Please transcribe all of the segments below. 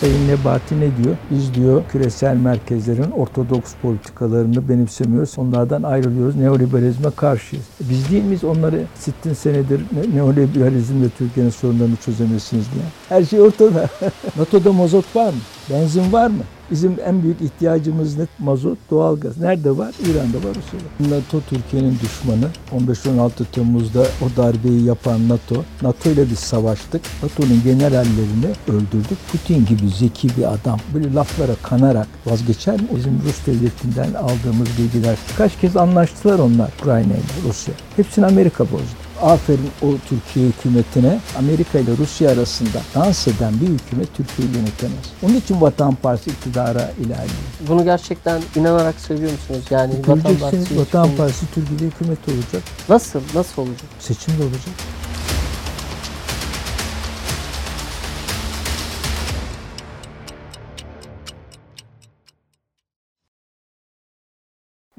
Sayın Nebati ne diyor? Biz diyor küresel merkezlerin ortodoks politikalarını benimsemiyoruz. Onlardan ayrılıyoruz. Neoliberalizme karşıyız. E Biz değil miyiz onları sittin senedir ne- neoliberalizmle Türkiye'nin sorunlarını çözemezsiniz diye. Her şey ortada. NATO'da mazot var mı? Benzin var mı? Bizim en büyük ihtiyacımız ne? Mazot, doğalgaz. Nerede var? İran'da var, Rusya'da. NATO Türkiye'nin düşmanı. 15-16 Temmuz'da o darbeyi yapan NATO. NATO ile biz savaştık. NATO'nun generallerini öldürdük. Putin gibi zeki bir adam böyle laflara kanarak vazgeçer mi? Bizim Rus devletinden aldığımız bilgiler. Kaç kez anlaştılar onlar Ukrayna ile Rusya. Hepsini Amerika bozdu. Aferin o Türkiye hükümetine Amerika ile Rusya arasında dans eden bir hükümet Türkiye'yi yönetemez. Onun için Vatan Partisi iktidara ilerliyor. Bunu gerçekten inanarak söylüyor musunuz? Yani Vatan Partisi Vatan Partisi Türkiye'de hükümet olacak. Nasıl? Nasıl olacak? Seçim de olacak.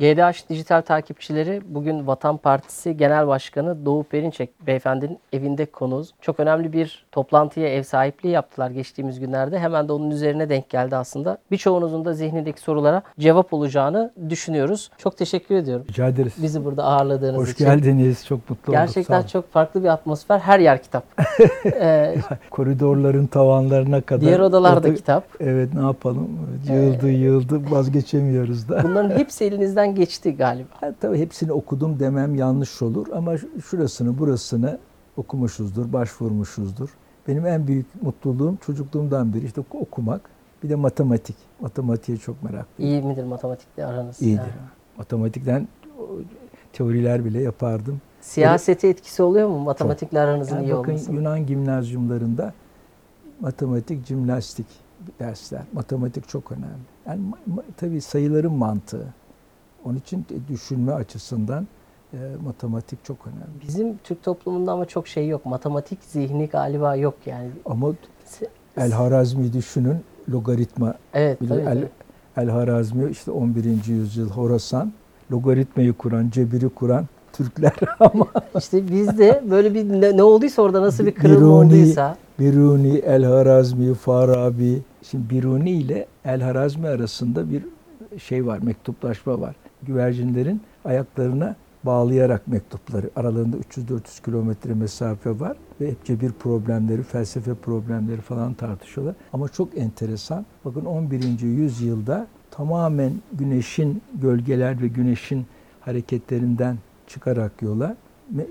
GDH Dijital takipçileri bugün Vatan Partisi Genel Başkanı Doğu Perinçek beyefendinin evinde konuğuz. Çok önemli bir toplantıya ev sahipliği yaptılar geçtiğimiz günlerde. Hemen de onun üzerine denk geldi aslında. Birçoğunuzun da zihnindeki sorulara cevap olacağını düşünüyoruz. Çok teşekkür ediyorum. Rica ederiz. Bizi burada ağırladığınız Hoş için. geldiniz. Çok mutlu olduk. Gerçekten çok farklı bir atmosfer. Her yer kitap. Ee, Koridorların tavanlarına kadar. diğer odalarda Orada- kitap. Evet ne yapalım? Yığıldı yığıldı vazgeçemiyoruz da. Bunların hepsi elinizden geçti galiba. Ha, tabii hepsini okudum demem yanlış olur ama şurasını burasını okumuşuzdur, başvurmuşuzdur. Benim en büyük mutluluğum çocukluğumdan beri işte oku- okumak. Bir de matematik. Matematiğe çok meraklıyım. İyi midir matematikle aranız? İyidir. Yani. Matematikten teoriler bile yapardım. Siyasete etkisi oluyor mu matematikle aranızın Yani iyi bakın olması? Yunan gimnazyumlarında matematik, jimnastik dersler. Matematik çok önemli. Yani tabii sayıların mantığı. Onun için düşünme açısından e, matematik çok önemli. Bizim Türk toplumunda ama çok şey yok. Matematik zihni galiba yok yani. Ama El Harazmi düşünün logaritma. Evet Bir tabii. El, tabii. El Harazmi işte 11. yüzyıl Horasan logaritmayı kuran, cebiri kuran Türkler ama İşte bizde böyle bir ne, ne olduysa orada nasıl bir kırılma Biruni- olduysa Biruni, El Harazmi, Farabi. Şimdi Biruni ile El Harazmi arasında bir şey var, mektuplaşma var. Güvercinlerin ayaklarına bağlayarak mektupları. Aralarında 300-400 kilometre mesafe var ve hep cebir problemleri, felsefe problemleri falan tartışıyorlar. Ama çok enteresan. Bakın 11. yüzyılda tamamen güneşin gölgeler ve güneşin hareketlerinden çıkarak yola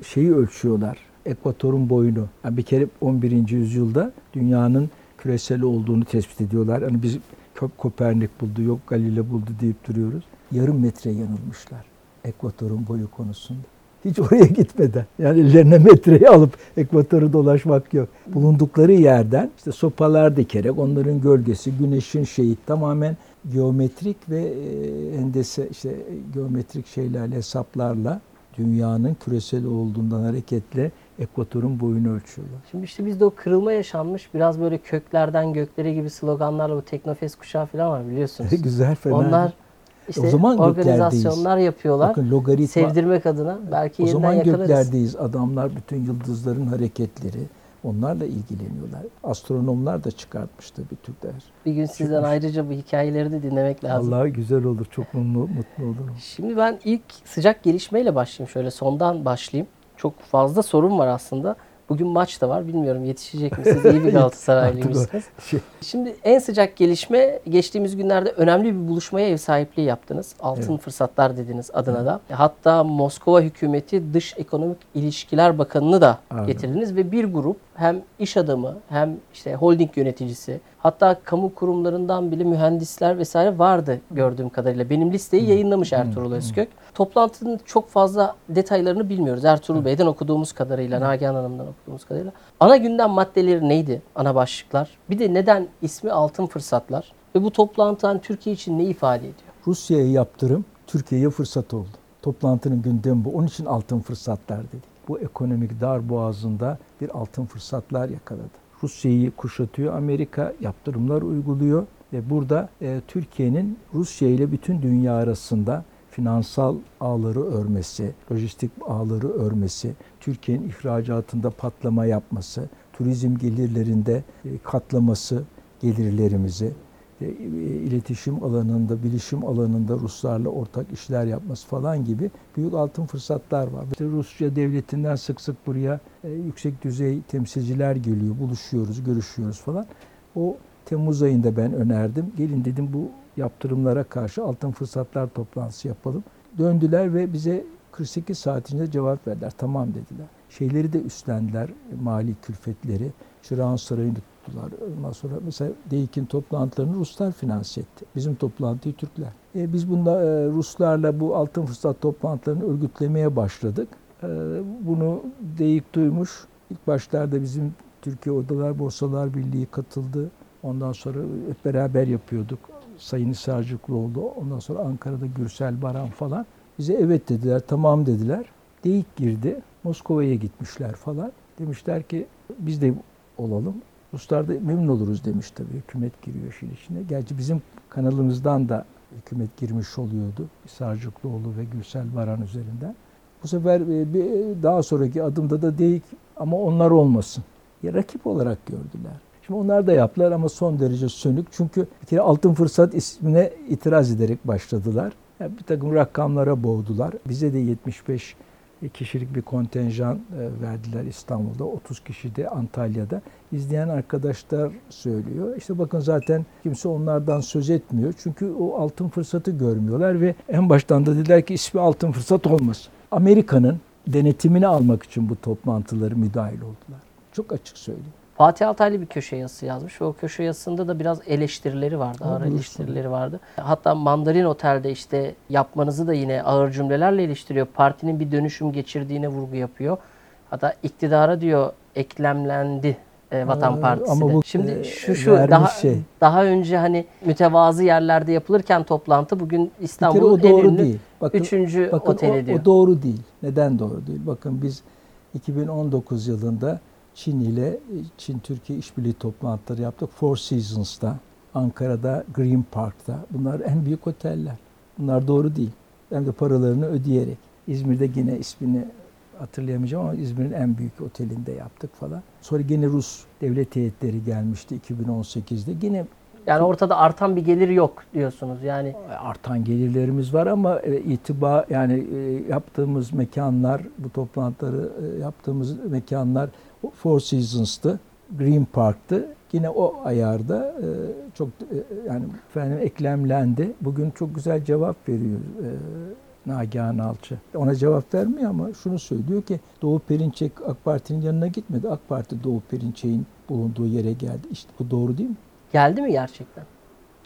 şeyi ölçüyorlar. Ekvatorun boyunu. Yani bir kere 11. yüzyılda dünyanın küresel olduğunu tespit ediyorlar. Hani biz Ko- Kopernik buldu, yok Galile buldu deyip duruyoruz. Yarım metre yanılmışlar ekvatorun boyu konusunda. Hiç oraya gitmeden. Yani ellerine metreyi alıp ekvatoru dolaşmak yok. Bulundukları yerden işte sopalar dikerek onların gölgesi, güneşin şeyi tamamen geometrik ve e, endese işte geometrik şeylerle hesaplarla dünyanın küresel olduğundan hareketle ekvatorun boyunu ölçüyorlar. Şimdi işte bizde o kırılma yaşanmış. Biraz böyle köklerden göklere gibi sloganlarla bu Teknofest kuşağı falan var biliyorsunuz. Güzel fena. Onlar işte O zaman organizasyonlar yapıyorlar. Bakın logaritma Sevdirmek adına belki o yeniden zaman yakalarız. göklerdeyiz. Adamlar bütün yıldızların hareketleri onlarla ilgileniyorlar. Astronomlar da çıkartmıştı bir Türkler. Bir gün sizden Çıkmış. ayrıca bu hikayeleri de dinlemek lazım. Allah güzel olur. Çok mutlu, mutlu olurum. Şimdi ben ilk sıcak gelişmeyle başlayayım. Şöyle sondan başlayayım. Çok fazla sorun var aslında. Bugün maç da var. Bilmiyorum yetişecek mi? Siz iyi bir Galatasaraylıymışsınız. Şey, Şimdi en sıcak gelişme geçtiğimiz günlerde önemli bir buluşmaya ev sahipliği yaptınız. Altın Evet. fırsatlar dediniz adına da. Hatta Moskova hükümeti Dış Ekonomik İlişkiler Bakanı'nı da Aynen. getirdiniz ve bir grup hem iş adamı hem işte holding yöneticisi hatta kamu kurumlarından bile mühendisler vesaire vardı gördüğüm kadarıyla. Benim listeyi yayınlamış Ertuğrul Özkök. Toplantının çok fazla detaylarını bilmiyoruz. Ertuğrul Bey'den okuduğumuz kadarıyla, Nagihan Hanım'dan okuduğumuz kadarıyla. Ana gündem maddeleri neydi? Ana başlıklar. Bir de neden ismi Altın Fırsatlar? Ve bu toplantı hani Türkiye için ne ifade ediyor? Rusya'ya yaptırım Türkiye'ye fırsat oldu. Toplantının gündemi bu. Onun için altın fırsatlar dedik. Bu ekonomik dar boğazında bir altın fırsatlar yakaladı. Rusya'yı kuşatıyor, Amerika yaptırımlar uyguluyor ve burada e, Türkiye'nin Rusya ile bütün dünya arasında finansal ağları örmesi, lojistik ağları örmesi, Türkiye'nin ihracatında patlama yapması, turizm gelirlerinde e, katlaması gelirlerimizi, iletişim alanında, bilişim alanında Ruslarla ortak işler yapması falan gibi büyük altın fırsatlar var. İşte Rusya devletinden sık sık buraya e, yüksek düzey temsilciler geliyor, buluşuyoruz, görüşüyoruz falan. O Temmuz ayında ben önerdim. Gelin dedim bu yaptırımlara karşı altın fırsatlar toplantısı yapalım. Döndüler ve bize 48 saat içinde cevap verdiler. Tamam dediler. Şeyleri de üstlendiler, mali külfetleri. Çırağan Sarayı'nı tuttular. Ondan sonra mesela DEİK'in toplantılarını Ruslar finanse etti. Bizim toplantıyı Türkler. E, biz bunda e, Ruslarla bu altın fırsat toplantılarını örgütlemeye başladık. E, bunu DEİK duymuş. İlk başlarda bizim Türkiye Odalar Borsalar Birliği katıldı. Ondan sonra hep beraber yapıyorduk. Sayın Sarcıklıoğlu, ondan sonra Ankara'da Gürsel Baran falan. Bize evet dediler, tamam dediler. DEİK girdi. Moskova'ya gitmişler falan. Demişler ki biz de olalım. Ruslar da memnun oluruz demiş tabii. Hükümet giriyor işin içine. Gerçi bizim kanalımızdan da hükümet girmiş oluyordu. Sarcıklıoğlu ve Gürsel Baran üzerinden. Bu sefer e, bir daha sonraki adımda da DEİK ama onlar olmasın. Ya rakip olarak gördüler. Şimdi onlar da yaptılar ama son derece sönük. Çünkü bir kere altın fırsat ismine itiraz ederek başladılar. Yani bir takım rakamlara boğdular. Bize de 75 kişilik bir kontenjan e, verdiler İstanbul'da. 30 kişi de Antalya'da. İzleyen arkadaşlar söylüyor. İşte bakın zaten kimse onlardan söz etmiyor. Çünkü o altın fırsatı görmüyorlar ve en baştan da dediler ki ismi altın fırsat olmasın. Amerika'nın denetimini almak için bu toplantıları müdahil oldular. Çok açık söyleyeyim. Fatih Altaylı bir köşe yazısı yazmış ve o köşe yazısında da biraz eleştirileri vardı, ağır buyursun. eleştirileri vardı. Hatta Mandarin Otel'de işte yapmanızı da yine ağır cümlelerle eleştiriyor. Partinin bir dönüşüm geçirdiğine vurgu yapıyor. Hatta iktidara diyor eklemlendi e, Vatan Partisi ama bu, Şimdi e, şu şu daha şey. daha önce hani mütevazı yerlerde yapılırken toplantı bugün İstanbul'un en ünlü değil. Bakın, üçüncü bakın oteli o, diyor. o doğru değil. Neden doğru değil? Bakın biz 2019 yılında Çin ile Çin Türkiye işbirliği toplantıları yaptık. Four Seasons'ta, Ankara'da Green Park'ta. Bunlar en büyük oteller. Bunlar doğru değil. Hem de paralarını ödeyerek. İzmir'de yine ismini hatırlayamayacağım ama İzmir'in en büyük otelinde yaptık falan. Sonra yine Rus devlet heyetleri gelmişti 2018'de. Yine Yani ortada artan bir gelir yok diyorsunuz. Yani artan gelirlerimiz var ama e, itibar yani e, yaptığımız mekanlar bu toplantıları e, yaptığımız mekanlar Four Seasons'tı, Green Park'tı. Yine o ayarda e, çok e, yani efendim eklemlendi. Bugün çok güzel cevap veriyor e, Nagihan Alçı. Ona cevap vermiyor ama şunu söylüyor ki Doğu Perinçek AK Parti'nin yanına gitmedi. AK Parti Doğu Perinçek'in bulunduğu yere geldi. İşte bu doğru değil mi? geldi mi gerçekten?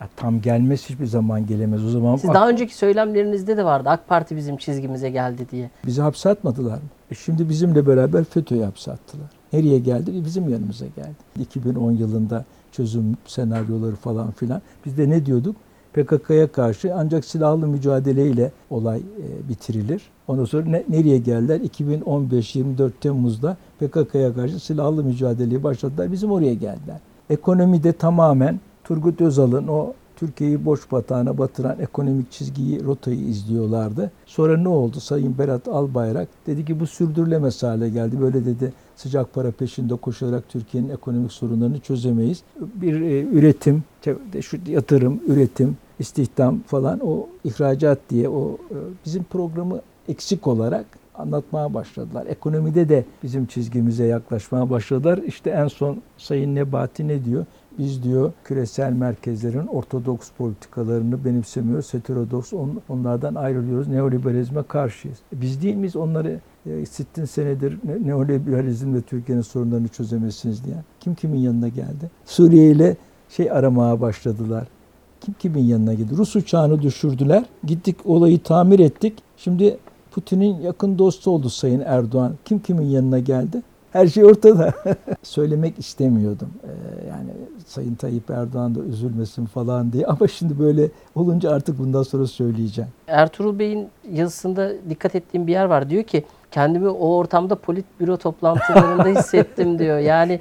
Ya tam gelmez hiçbir zaman gelemez. O zaman Siz AK- daha önceki söylemlerinizde de vardı. AK Parti bizim çizgimize geldi diye. Bizi hapse atmadılar mı? E şimdi bizimle beraber FETÖ'yü hapse attılar. Nereye geldi? E bizim yanımıza geldi. 2010 yılında çözüm senaryoları falan filan. Biz de ne diyorduk? PKK'ya karşı ancak silahlı mücadeleyle olay e, bitirilir. Ondan sonra ne- nereye geldiler? 2015-24 Temmuz'da PKK'ya karşı silahlı mücadeleyi başladılar. Bizim oraya geldiler. Ekonomide tamamen Turgut Özal'ın o Türkiye'yi boş batağına batıran ekonomik çizgiyi, rotayı izliyorlardı. Sonra ne oldu? Sayın Berat Albayrak dedi ki bu sürdürülemez hale geldi. Böyle dedi sıcak para peşinde koşarak Türkiye'nin ekonomik sorunlarını çözemeyiz. Bir e, üretim, şu yatırım, üretim, istihdam falan o ihracat diye o e, bizim programı eksik olarak anlatmaya başladılar. Ekonomide de bizim çizgimize yaklaşmaya başladılar. İşte en son Sayın Nebati ne diyor? Biz diyor küresel merkezlerin ortodoks politikalarını benimsemiyoruz. Heterodoks on- onlardan ayrılıyoruz. Neoliberalizme karşıyız. E Biz değil miyiz onları e, sittin senedir ne- neoliberalizmle Türkiye'nin sorunlarını çözemezsiniz diye. Kim kimin yanına geldi? Suriye ile şey aramaya başladılar. Kim kimin yanına gitti? Rus uçağını düşürdüler. Gittik olayı tamir ettik. Şimdi Putin'in yakın dostu oldu Sayın Erdoğan. Kim kimin yanına geldi? Her şey ortada. Söylemek istemiyordum. Ee, yani Sayın Tayyip Erdoğan da üzülmesin falan diye. Ama şimdi böyle olunca artık bundan sonra söyleyeceğim. Ertuğrul Bey'in yazısında dikkat ettiğim bir yer var. Diyor ki kendimi o ortamda politbüro toplantılarında hissettim diyor. Yani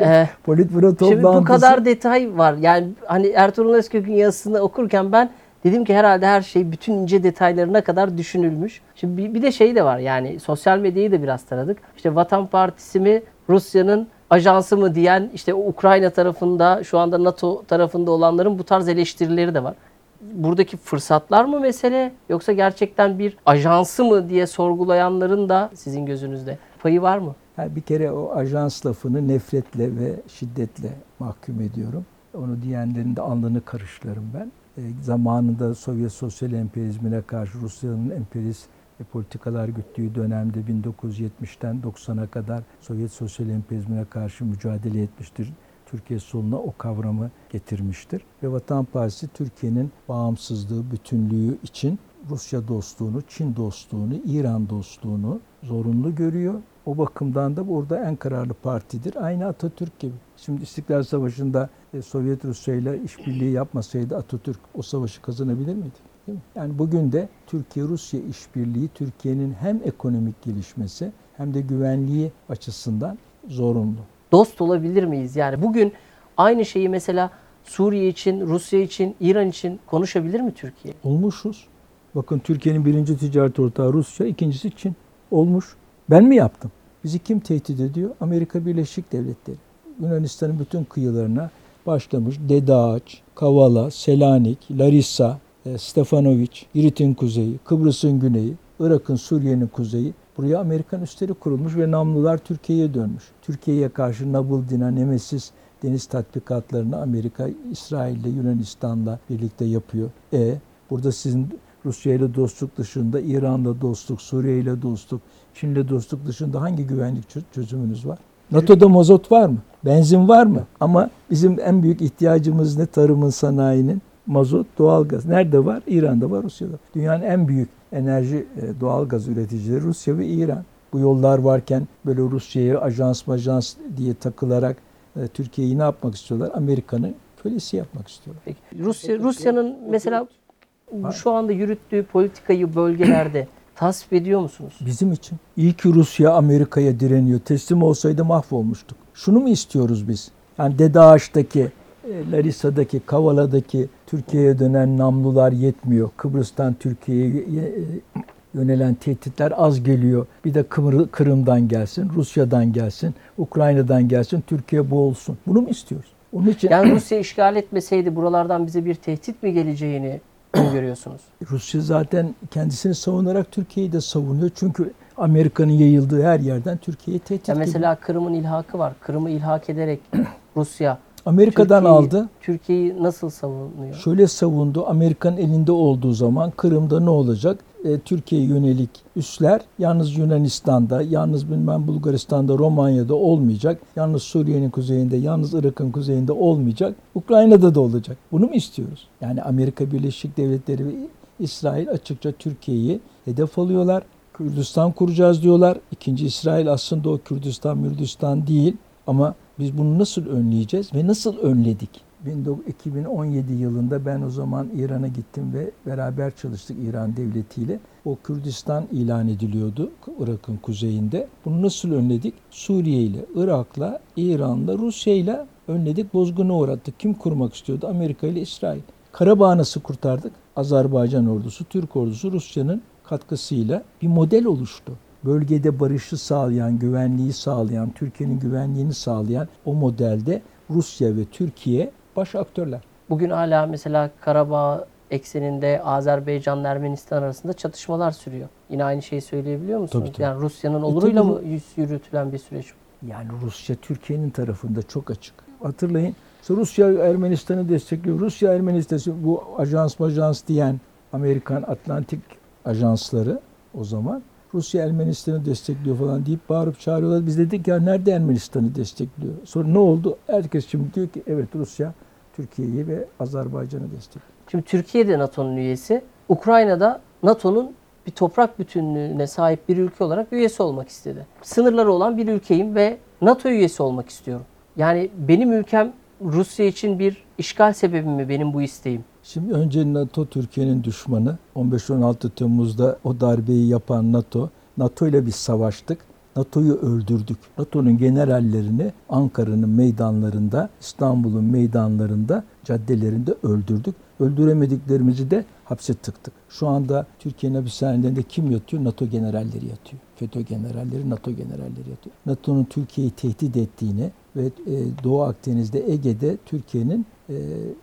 e, Politbüro toplantısı. şimdi bu kadar detay var. Yani hani Ertuğrul Özkök'ün yazısını okurken ben dedim ki herhalde her şey bütün ince detaylarına kadar düşünülmüş. Şimdi bir, bir de şey de var yani sosyal medyayı da biraz taradık. İşte Vatan Partisi mi Rusya'nın ajansı mı diyen işte Ukrayna tarafında şu anda NATO tarafında olanların bu tarz eleştirileri de var. Buradaki fırsatlar mı mesele yoksa gerçekten bir ajansı mı diye sorgulayanların da sizin gözünüzde payı var mı? Yani bir kere o ajans lafını nefretle ve şiddetle mahkum ediyorum. Onu diyenlerin de alnını karışlarım ben. E, zamanında Sovyet sosyal emperyalizmine karşı Rusya'nın emperyalist e, politikalar güttüğü dönemde 1970'ten 90'a kadar Sovyet sosyal emperyalizmine karşı mücadele etmiştir. Türkiye soluna o kavramı getirmiştir. Ve Vatan Partisi Türkiye'nin bağımsızlığı, bütünlüğü için Rusya dostluğunu, Çin dostluğunu, İran dostluğunu zorunlu görüyor. O bakımdan da burada en kararlı partidir. Aynı Atatürk gibi. Şimdi İstiklal Savaşı'nda e, Sovyet Rusya ile işbirliği yapmasaydı Atatürk o savaşı kazanabilir miydi? Değil mi? Yani bugün de Türkiye-Rusya işbirliği Türkiye'nin hem ekonomik gelişmesi hem de güvenliği açısından zorunlu. Dost olabilir miyiz? Yani bugün aynı şeyi mesela Suriye için, Rusya için, İran için konuşabilir mi Türkiye? Olmuşuz. Bakın Türkiye'nin birinci ticaret ortağı Rusya, ikincisi Çin. Olmuş. Ben mi yaptım? Bizi kim tehdit ediyor? Amerika Birleşik Devletleri. Yunanistan'ın bütün kıyılarına başlamış. Dede Kavala, Selanik, Larissa, e, Stefanoviç, Girit'in kuzeyi, Kıbrıs'ın güneyi, Irak'ın, Suriye'nin kuzeyi. Buraya Amerikan üsleri kurulmuş ve namlular Türkiye'ye dönmüş. Türkiye'ye karşı Nabıldina, Nemesis deniz tatbikatlarını Amerika, İsrail ile Yunanistan'la birlikte yapıyor. E burada sizin Rusya ile dostluk dışında İran'la dostluk, Suriye ile dostluk, Çin'le dostluk dışında hangi güvenlik çö- çözümünüz var? NATO'da mazot var mı? Benzin var mı? Ama bizim en büyük ihtiyacımız ne? Tarımın, sanayinin mazot, doğalgaz. Nerede var? İran'da var, Rusya'da. Dünyanın en büyük enerji e, doğalgaz üreticileri Rusya ve İran. Bu yollar varken böyle Rusya'ya ajans majans diye takılarak e, Türkiye'yi ne yapmak istiyorlar? Amerika'nın kölesi yapmak istiyorlar. Peki, Rusya Rusya'nın mesela şu anda yürüttüğü politikayı bölgelerde tasvip ediyor musunuz? Bizim için. İyi ki Rusya Amerika'ya direniyor. Teslim olsaydı mahvolmuştuk. Şunu mu istiyoruz biz? Yani Dede Ağaç'taki, e, Larissa'daki, Kavala'daki Türkiye'ye dönen namlular yetmiyor. Kıbrıs'tan Türkiye'ye e, yönelen tehditler az geliyor. Bir de Kımır- Kırım'dan gelsin, Rusya'dan gelsin, Ukrayna'dan gelsin, Türkiye boğulsun. Bunu mu istiyoruz? Onun için Yani Rusya işgal etmeseydi buralardan bize bir tehdit mi geleceğini görüyorsunuz? Rusya zaten kendisini savunarak Türkiye'yi de savunuyor. Çünkü Amerika'nın yayıldığı her yerden Türkiye'yi tehdit Ya mesela Kırım'ın ilhakı var. Kırım'ı ilhak ederek Rusya Amerika'dan Türkiye'yi- aldı. Türkiye'yi nasıl savunuyor? Şöyle savundu. Amerika'nın elinde olduğu zaman Kırım'da ne olacak? E, Türkiye'ye yönelik üsler yalnız Yunanistan'da, yalnız bilmem Bulgaristan'da, Romanya'da olmayacak. Yalnız Suriye'nin kuzeyinde, yalnız Irak'ın kuzeyinde olmayacak. Ukrayna'da da olacak. Bunu mu istiyoruz? Yani Amerika Birleşik Devletleri ve İsrail açıkça Türkiye'yi hedef alıyorlar. Kürdistan kuracağız diyorlar. İkinci İsrail aslında o Kürdistan, Mürdistan değil. Ama biz bunu nasıl önleyeceğiz ve nasıl önledik? 2017 yılında ben o zaman İran'a gittim ve beraber çalıştık İran devletiyle. O Kürdistan ilan ediliyordu Irak'ın kuzeyinde. Bunu nasıl önledik? Suriye ile, Irak'la, İran'la, Rusya ile önledik. Bozguna uğrattık. Kim kurmak istiyordu? Amerika ile İsrail. Karabağ nasıl kurtardık? Azerbaycan ordusu, Türk ordusu Rusya'nın katkısıyla bir model oluştu. Bölgede barışı sağlayan, güvenliği sağlayan, Türkiye'nin güvenliğini sağlayan o modelde Rusya ve Türkiye baş aktörler. Bugün hala mesela Karabağ ekseninde Azerbaycan Ermenistan arasında çatışmalar sürüyor. Yine aynı şeyi söyleyebiliyor musunuz? Tabii, tabii. Yani Rusya'nın oluruyla tabii. mı yürütülen bir süreç? Yani Rusya Türkiye'nin tarafında çok açık. Hatırlayın işte Rusya Ermenistan'ı destekliyor. Rusya Ermenistan'ı bu ajans majans diyen Amerikan Atlantik ajansları o zaman Rusya Ermenistan'ı destekliyor falan deyip bağırıp çağırıyorlar. Biz dedik ya nerede Ermenistan'ı destekliyor? Sonra ne oldu? Herkes şimdi diyor ki evet Rusya Türkiye'yi ve Azerbaycan'ı destekliyor. Şimdi Türkiye de NATO'nun üyesi. Ukrayna'da NATO'nun bir toprak bütünlüğüne sahip bir ülke olarak üyesi olmak istedi. Sınırları olan bir ülkeyim ve NATO üyesi olmak istiyorum. Yani benim ülkem Rusya için bir işgal sebebi mi benim bu isteğim? Şimdi önce NATO Türkiye'nin düşmanı. 15-16 Temmuz'da o darbeyi yapan NATO. NATO ile biz savaştık. NATO'yu öldürdük. NATO'nun generallerini Ankara'nın meydanlarında, İstanbul'un meydanlarında, caddelerinde öldürdük. Öldüremediklerimizi de hapse tıktık. Şu anda Türkiye'nin hapishanelerinde kim yatıyor? NATO generalleri yatıyor. FETÖ generalleri, NATO generalleri yatıyor. NATO'nun Türkiye'yi tehdit ettiğini ve e, Doğu Akdeniz'de, Ege'de Türkiye'nin e,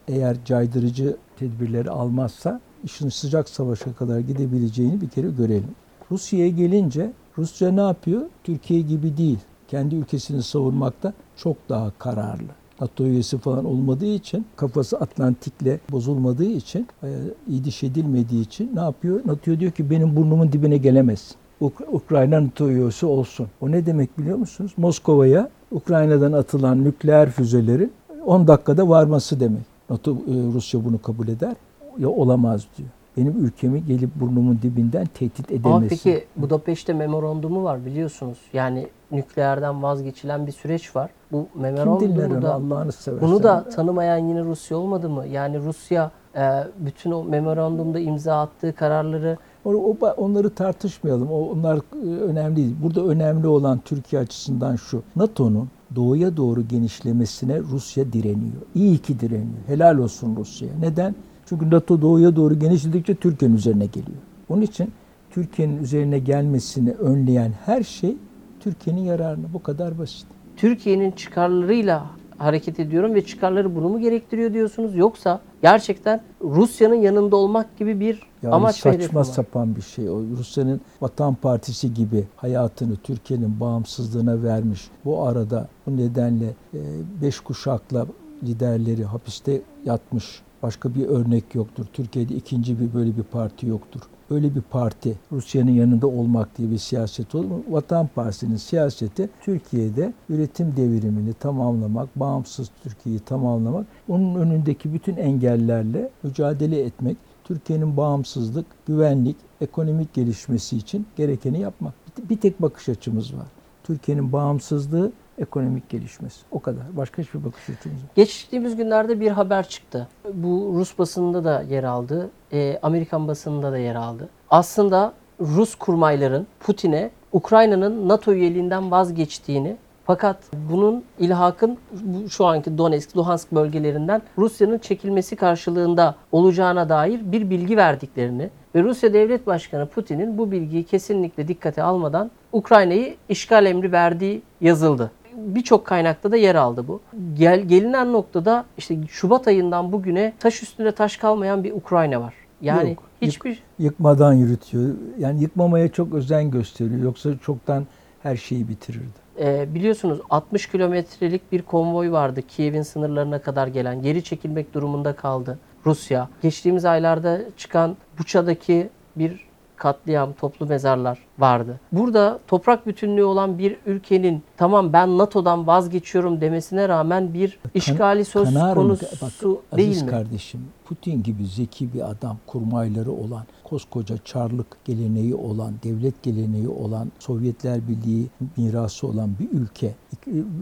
eğer caydırıcı tedbirleri almazsa işin sıcak savaşa kadar gidebileceğini bir kere görelim. Rusya'ya gelince Rusya ne yapıyor? Türkiye gibi değil. Kendi ülkesini savunmakta çok daha kararlı. NATO üyesi falan olmadığı için, kafası Atlantik'le bozulmadığı için, e, idiş edilmediği için ne yapıyor? NATO diyor ki benim burnumun dibine gelemezsin. Uk- Ukrayna NATO üyesi olsun. O ne demek biliyor musunuz? Moskova'ya Ukrayna'dan atılan nükleer füzelerin 10 dakikada varması demek. NATO e, Rusya bunu kabul eder. Ya olamaz diyor. Benim ülkemi gelip burnumun dibinden tehdit edemezsin. Ama peki Budapeşte memorandumu var biliyorsunuz. Yani nükleerden vazgeçilen bir süreç var. Bu memorandumu da Allah'ını seversen. bunu da tanımayan yine Rusya olmadı mı? Yani Rusya e, bütün o memorandumda imza attığı kararları onları tartışmayalım. O, onlar e, önemli değil. Burada önemli olan Türkiye açısından şu. NATO'nun doğuya doğru genişlemesine Rusya direniyor. İyi ki direniyor. Helal olsun Rusya'ya. Neden? Çünkü NATO doğuya doğru genişledikçe Türkiye'nin üzerine geliyor. Onun için Türkiye'nin üzerine gelmesini önleyen her şey Türkiye'nin yararına. Bu kadar basit. Türkiye'nin çıkarlarıyla hareket ediyorum ve çıkarları bunu mu gerektiriyor diyorsunuz? Yoksa gerçekten Rusya'nın yanında olmak gibi bir Yani amaç saçma var. sapan bir şey. O Rusya'nın Vatan Partisi gibi hayatını Türkiye'nin bağımsızlığına vermiş. Bu arada bu nedenle e, beş kuşakla liderleri hapiste yatmış. Başka bir örnek yoktur. Türkiye'de ikinci bir böyle bir parti yoktur. Öyle bir parti Rusya'nın yanında olmak diye bir siyaset olur mu? Vatan Partisi'nin siyaseti Türkiye'de üretim devrimini tamamlamak, bağımsız Türkiye'yi tamamlamak, onun önündeki bütün engellerle mücadele etmek, Türkiye'nin bağımsızlık, güvenlik, ekonomik gelişmesi için gerekeni yapmak. Bir- tek bakış açımız var. Türkiye'nin bağımsızlığı, ekonomik gelişmesi. O kadar. Başka hiçbir bakış açımız yok. Geçtiğimiz günlerde bir haber çıktı. Bu Rus basınında da yer aldı, e, Amerikan basınında da yer aldı. Aslında Rus kurmayların Putin'e Ukrayna'nın NATO üyeliğinden vazgeçtiğini fakat bunun ilhakın şu anki Donetsk, Luhansk bölgelerinden Rusya'nın çekilmesi karşılığında olacağına dair bir bilgi verdiklerini ve Rusya Devlet Başkanı Putin'in bu bilgiyi kesinlikle dikkate almadan Ukrayna'yı işgal emri verdiği yazıldı birçok kaynakta da yer aldı bu. Gel, gelinen noktada işte Şubat ayından bugüne taş üstünde taş kalmayan bir Ukrayna var. Yani Yok, hiçbir Yıkmadan yürütüyor. Yani yıkmamaya çok özen gösteriyor. Yoksa çoktan her şeyi bitirirdi. e, biliyorsunuz 60 kilometrelik bir konvoy vardı Kiev'in sınırlarına kadar gelen. Geri çekilmek durumunda kaldı Rusya. Geçtiğimiz aylarda çıkan Buça'daki bir katliam, toplu mezarlar vardı. Burada toprak bütünlüğü olan bir ülkenin tamam ben NATO'dan vazgeçiyorum demesine rağmen bir işgali söz Kanarım. konusu Bak, değil Aziz mi? kardeşim, Putin gibi zeki bir adam, kurmayları olan, koskoca çarlık geleneği olan, devlet geleneği olan, Sovyetler Birliği mirası olan bir ülke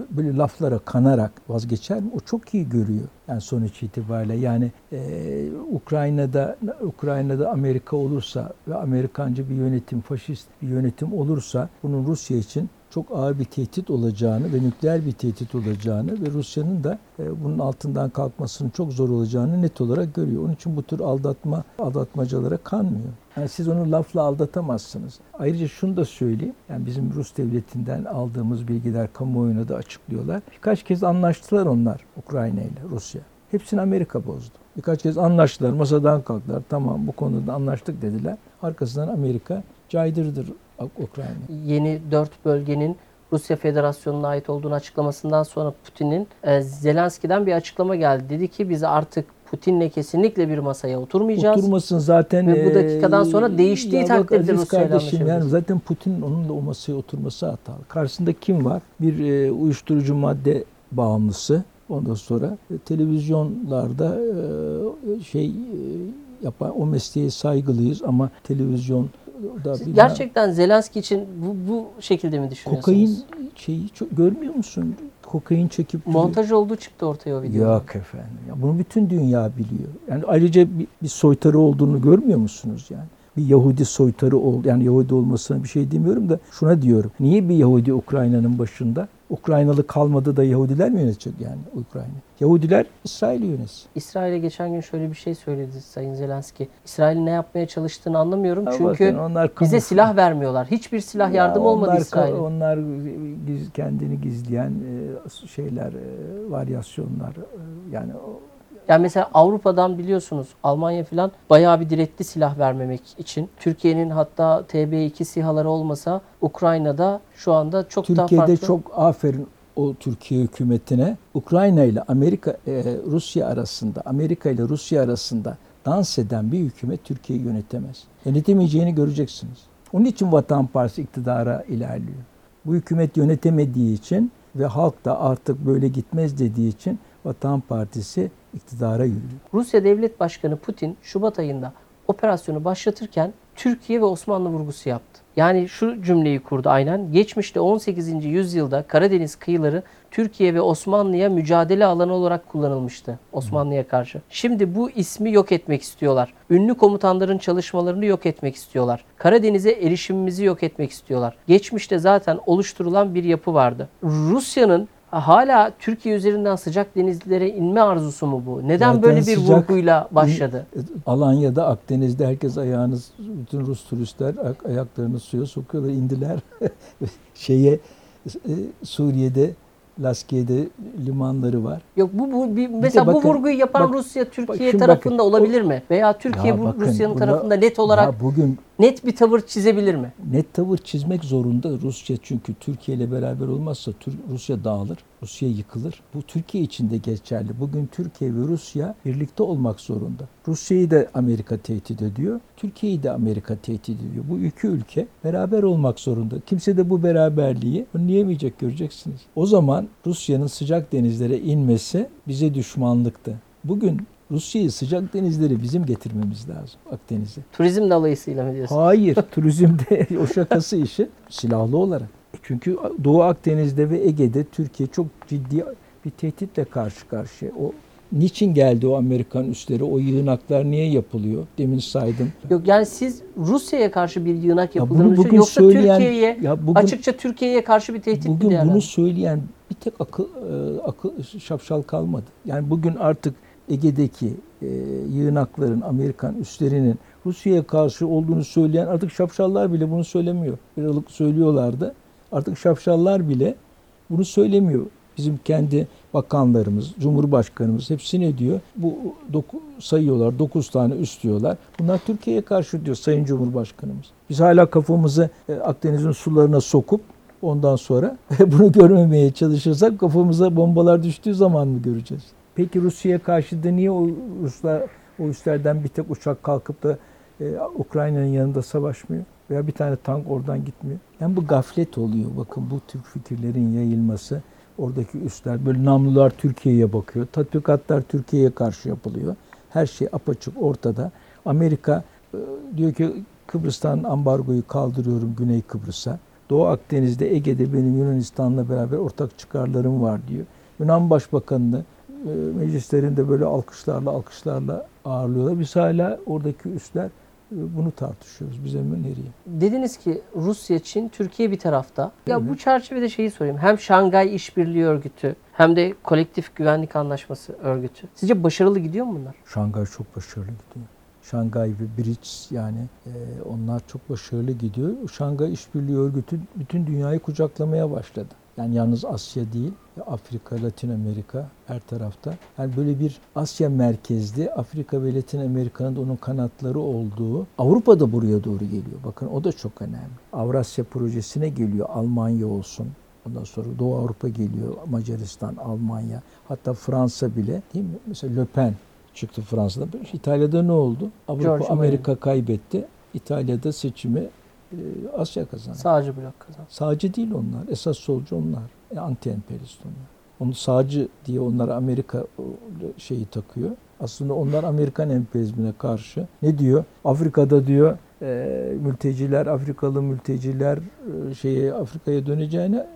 böyle laflara kanarak vazgeçer mi? O çok iyi görüyor. Yani sonuç itibariyle yani e, Ukrayna'da Ukrayna'da Amerika olursa ve Amerikancı bir yönetim, faşist bir yönetim olursa bunun Rusya için çok ağır bir tehdit olacağını ve nükleer bir tehdit olacağını ve Rusya'nın da e, bunun altından kalkmasının çok zor olacağını net olarak görüyor. Onun için bu tür aldatma, aldatmacalara kanmıyor. Yani siz onu lafla aldatamazsınız. Ayrıca şunu da söyleyeyim. Yani bizim Rus devletinden aldığımız bilgiler kamuoyuna da açıklıyorlar. Birkaç kez anlaştılar onlar Ukrayna ile Rusya. Hepsini Amerika bozdu. Birkaç kez anlaştılar, masadan kalktılar. Tamam bu konuda anlaştık dediler. Arkasından Amerika caydırdır Ukrayna. Yeni dört bölgenin Rusya Federasyonu'na ait olduğunu açıklamasından sonra Putin'in e, Zelenski'den bir açıklama geldi. Dedi ki biz artık Putin'le kesinlikle bir masaya oturmayacağız. Oturmasın zaten. Ve bu dakikadan sonra değiştiği takdirde Rusya'yla kardeşim yani zaten Putin'in onunla o masaya oturması hatalı. Karşısında kim var? Bir eee, uyuşturucu madde bağımlısı. Ondan sonra e, televizyonlarda eee, şey eee, yapan o mesleğe saygılıyız ama televizyon da bir Gerçekten Zelenski için bu, bu şekilde mi düşünüyorsunuz? kokain şeyi çok, görmüyor musun? Kokain çekip duruyor. Montaj olduğu çıktı ortaya o video. Yok efendim. Ya bunu bütün dünya biliyor. Yani ayrıca bir, bir soytarı olduğunu görmüyor musunuz yani? bir Yahudi soytarı ol yani Yahudi olmasına bir şey demiyorum da şuna diyorum. Niye bir Yahudi Ukrayna'nın başında? Ukraynalı kalmadı da Yahudiler mi yönetecek yani Ukrayna? Yahudiler İsrail'i yönetsin. İsrail'e geçen gün şöyle bir şey söyledi Sayın Zelenski. İsrail'in ne yapmaya çalıştığını anlamıyorum. Ha, Çünkü bakın onlar bize silah vermiyorlar. Hiçbir silah Ya yardım olmadı onlar, İsrail'e. Onlar giz- kendini gizleyen e, şeyler, e, varyasyonlar e, yani o- Yani mesela Avrupa'dan biliyorsunuz Almanya falan bayağı bir diretti silah vermemek için. Türkiye'nin hatta TB2 SİHA'ları olmasa Ukrayna'da şu anda çok daha Türkiye'de farklı. çok aferin o Türkiye hükümetine. Ukrayna ile Amerika e, Rusya arasında, Amerika ile Rusya arasında dans eden bir hükümet Türkiye'yi yönetemez. Yönetemeyeceğini göreceksiniz. Onun için Vatan Partisi iktidara ilerliyor. Bu hükümet yönetemediği için ve halk da artık böyle gitmez dediği için Vatan Partisi iktidara yürüyor. Rusya Devlet Başkanı Putin Şubat ayında operasyonu başlatırken Türkiye ve Osmanlı vurgusu yaptı. Yani şu cümleyi kurdu aynen. Geçmişte 18. yüzyılda Karadeniz kıyıları Türkiye ve Osmanlı'ya mücadele alanı olarak kullanılmıştı Osmanlı'ya karşı. Şimdi bu ismi yok etmek istiyorlar. Ünlü komutanların çalışmalarını yok etmek istiyorlar. Karadeniz'e erişimimizi yok etmek istiyorlar. Geçmişte zaten oluşturulan bir yapı vardı. Rusya'nın hala Türkiye üzerinden sıcak denizlere inme arzusu mu bu? Neden Zaten böyle bir sıcak- vurguyla başladı? Alanya'da, Akdeniz'de herkes ayağını, bütün Rus turistler ak- ayaklarını suya sokuyorlar, indiler. Şeye, e, Suriye'de, Laskiye'de limanları var. Yok bu, bu bir, mesela bu bakın- vurguyu yapan bak- Rusya Türkiye şimdi tarafında bakın, olabilir mi? Veya Türkiye bu Rusya'nın tarafında net olarak Ya bugün net bir tavır çizebilir mi? net tavır çizmek zorunda Rusya çünkü Türkiye ile beraber olmazsa Rusya dağılır, Rusya yıkılır. Bu Türkiye için de geçerli. Bugün Türkiye ve Rusya birlikte olmak zorunda. Rusya'yı da Amerika tehdit ediyor, Türkiye'yi de Amerika tehdit ediyor. Bu iki ülke beraber olmak zorunda. Kimse de bu beraberliği önleyemeyecek göreceksiniz. O zaman Rusya'nın sıcak denizlere inmesi bize düşmanlıktı. Bugün Rusya'yı sıcak denizlere bizim getirmemiz lazım Akdeniz'e. Turizm dolayısıyla mı diyorsun? Hayır, turizmde o şakası işi silahlı olarak. Çünkü Doğu Akdeniz'de ve Ege'de Türkiye çok ciddi bir tehditle karşı karşıya. O niçin geldi o Amerikan üsleri? O yığınaklar niye yapılıyor? Demin saydım. Yok yani siz Rusya'ya karşı bir yığınak Ya yapıldığını bunu düşünüyor bugün yoksa söyleyen- Türkiye'ye ya bugün- açıkça Türkiye'ye karşı bir tehdit mi Bugün bunu söyleyen bir tek akıl, e, akıl şapşal kalmadı. Yani bugün artık Ege'deki e, yığınakların, Amerikan üslerinin Rusya'ya karşı olduğunu söyleyen artık şapşallar bile bunu söylemiyor. Bir aralık söylüyorlardı. Artık şapşallar bile bunu söylemiyor. Bizim kendi bakanlarımız, Cumhurbaşkanımız hepsi ne diyor? Bu doku, sayıyorlar, 9 tane üs diyorlar. Bunlar Türkiye'ye karşı diyor Sayın Cumhurbaşkanımız. Biz hala kafamızı e, Akdeniz'in sularına sokup Ondan sonra bunu görmemeye çalışırsak kafamıza bombalar düştüğü zaman mı göreceğiz? Peki Rusya'ya karşı da niye o Ruslar o üslerden bir tek uçak kalkıp da e, Ukrayna'nın yanında savaşmıyor? Veya bir tane tank oradan gitmiyor. Yani bu gaflet oluyor. Bakın bu tür fikirlerin yayılması. Oradaki üsler böyle namlular Türkiye'ye bakıyor. Tatbikatlar Türkiye'ye karşı yapılıyor. Her şey apaçık ortada. Amerika e, diyor ki Kıbrıs'tan ambargoyu kaldırıyorum Güney Kıbrıs'a. Doğu Akdeniz'de Ege'de benim Yunanistan'la beraber ortak çıkarlarım var diyor. Yunan Başbakanı'nı meclislerinde böyle alkışlarla alkışlarla ağırlıyorlar. Biz hala oradaki üsler e, bunu tartışıyoruz. Bize mi nereye? Dediniz ki Rusya, Çin, Türkiye bir tarafta. Ya bu çerçevede şeyi sorayım. Hem Şangay İşbirliği Örgütü hem de Kolektif Güvenlik Anlaşması Örgütü. Sizce başarılı gidiyor mu bunlar? Şangay çok başarılı gidiyor. Şangay ve BRICS yani e, onlar çok başarılı gidiyor. Şangay İşbirliği Örgütü bütün dünyayı kucaklamaya başladı. Yani yalnız Asya değil, Afrika, Latin Amerika her tarafta. Yani böyle bir Asya merkezli Afrika ve Latin Amerika'nın da onun kanatları olduğu Avrupa da buraya doğru geliyor. Bakın o da çok önemli. Avrasya projesine geliyor. Almanya olsun. Ondan sonra Doğu Avrupa geliyor. Macaristan, Almanya. Hatta Fransa bile değil mi? Mesela Le Pen çıktı Fransa'da. İtalya'da ne oldu? Avrupa, George Amerika kaybetti. İtalya'da seçimi Asya kazandı. Sağcı blok kazandı. Sağcı değil onlar. Esas solcu onlar. E, Anti-emperyalist onlar. Onu sağcı diye onlar Amerika o, şeyi takıyor. Aslında onlar Amerikan emperyalizmine karşı. Ne diyor? Afrika'da diyor e, mülteciler, Afrikalı mülteciler e, şeye Afrika'ya döneceğine e,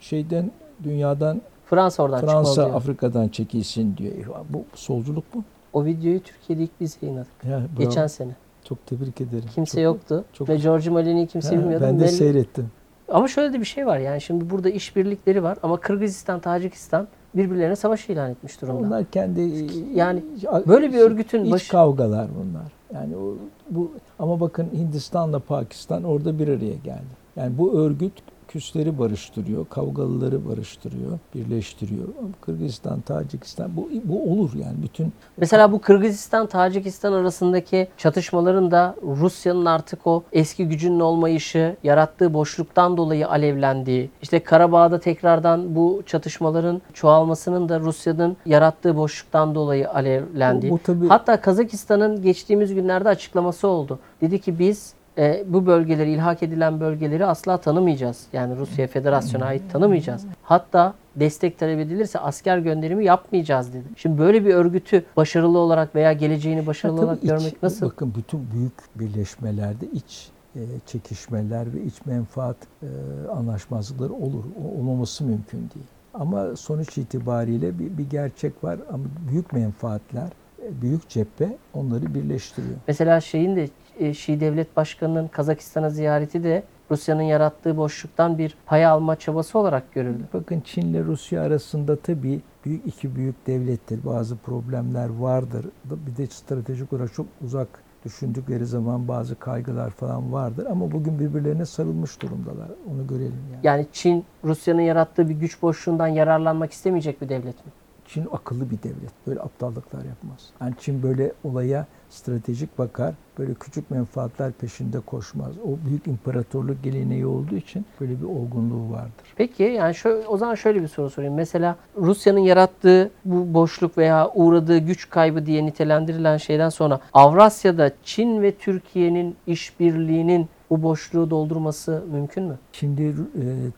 şeyden dünyadan Fransa oradan Fransa. Afrika'dan çekilsin diyor. E, Bu solculuk mu? O videoyu Türkiye'de ilk biz yayınladık. Ya, bravo. Geçen sene. Çok tebrik ederim. Kimse Çok- yoktu. çok- Ve Giorgio Malini'yi kimse Ha, bilmiyordu. Ben de Mel- seyrettim. Ama şöyle de bir şey var yani şimdi burada işbirlikleri var ama Kırgızistan, Tacikistan birbirlerine savaş ilan etmiş durumda. Onlar kendi Yani böyle bir örgütün iç başı- kavgalar bunlar. Yani o, bu ama bakın Hindistan'la Pakistan orada bir araya geldi. Yani bu örgüt küsleri barıştırıyor, kavgalıları barıştırıyor, birleştiriyor. Kırgızistan, Tacikistan bu bu olur yani bütün Mesela bu Kırgızistan, Tacikistan arasındaki çatışmaların da Rusya'nın artık o eski gücünün olmayışı, yarattığı boşluktan dolayı alevlendiği, işte Karabağ'da tekrardan bu çatışmaların çoğalmasının da Rusya'nın yarattığı boşluktan dolayı alevlendiği. Bu- bu tabii- Hatta Kazakistan'ın geçtiğimiz günlerde açıklaması oldu. Dedi ki biz e, bu bölgeleri, ilhak edilen bölgeleri asla tanımayacağız. Yani Rusya Federasyon'a ait tanımayacağız. Hatta destek talep edilirse asker gönderimi yapmayacağız dedi. Şimdi böyle bir örgütü başarılı olarak veya geleceğini başarılı olarak iç- görmek nasıl? Bakın bütün büyük birleşmelerde iç e, çekişmeler ve iç menfaat e, anlaşmazlıkları olur. Olmaması mümkün değil. Ama sonuç itibariyle bir, bir gerçek var ama büyük menfaatler, e, büyük cephe onları birleştiriyor. Mesela şeyin de Şii Devlet Başkanı'nın Kazakistan'a ziyareti de Rusya'nın yarattığı boşluktan bir pay alma çabası olarak görüldü. Bakın Çin ile Rusya arasında tabii büyük iki büyük devlettir. Bazı problemler vardır. Bir de stratejik olarak çok uzak düşündükleri zaman bazı kaygılar falan vardır. Ama bugün birbirlerine sarılmış durumdalar. Onu görelim yani. Yani Çin Rusya'nın yarattığı bir güç boşluğundan yararlanmak istemeyecek bir devlet mi? Çin akıllı bir devlet. Böyle aptallıklar yapmaz. Yani Çin böyle olaya stratejik bakar. Böyle küçük menfaatler peşinde koşmaz. O büyük imparatorluk geleneği olduğu için böyle bir olgunluğu vardır. Peki yani şöyle, o zaman şöyle bir soru sorayım. Mesela Rusya'nın yarattığı bu boşluk veya uğradığı güç kaybı diye nitelendirilen şeyden sonra Avrasya'da Çin ve Türkiye'nin işbirliğinin bu boşluğu doldurması mümkün mü? Şimdi e,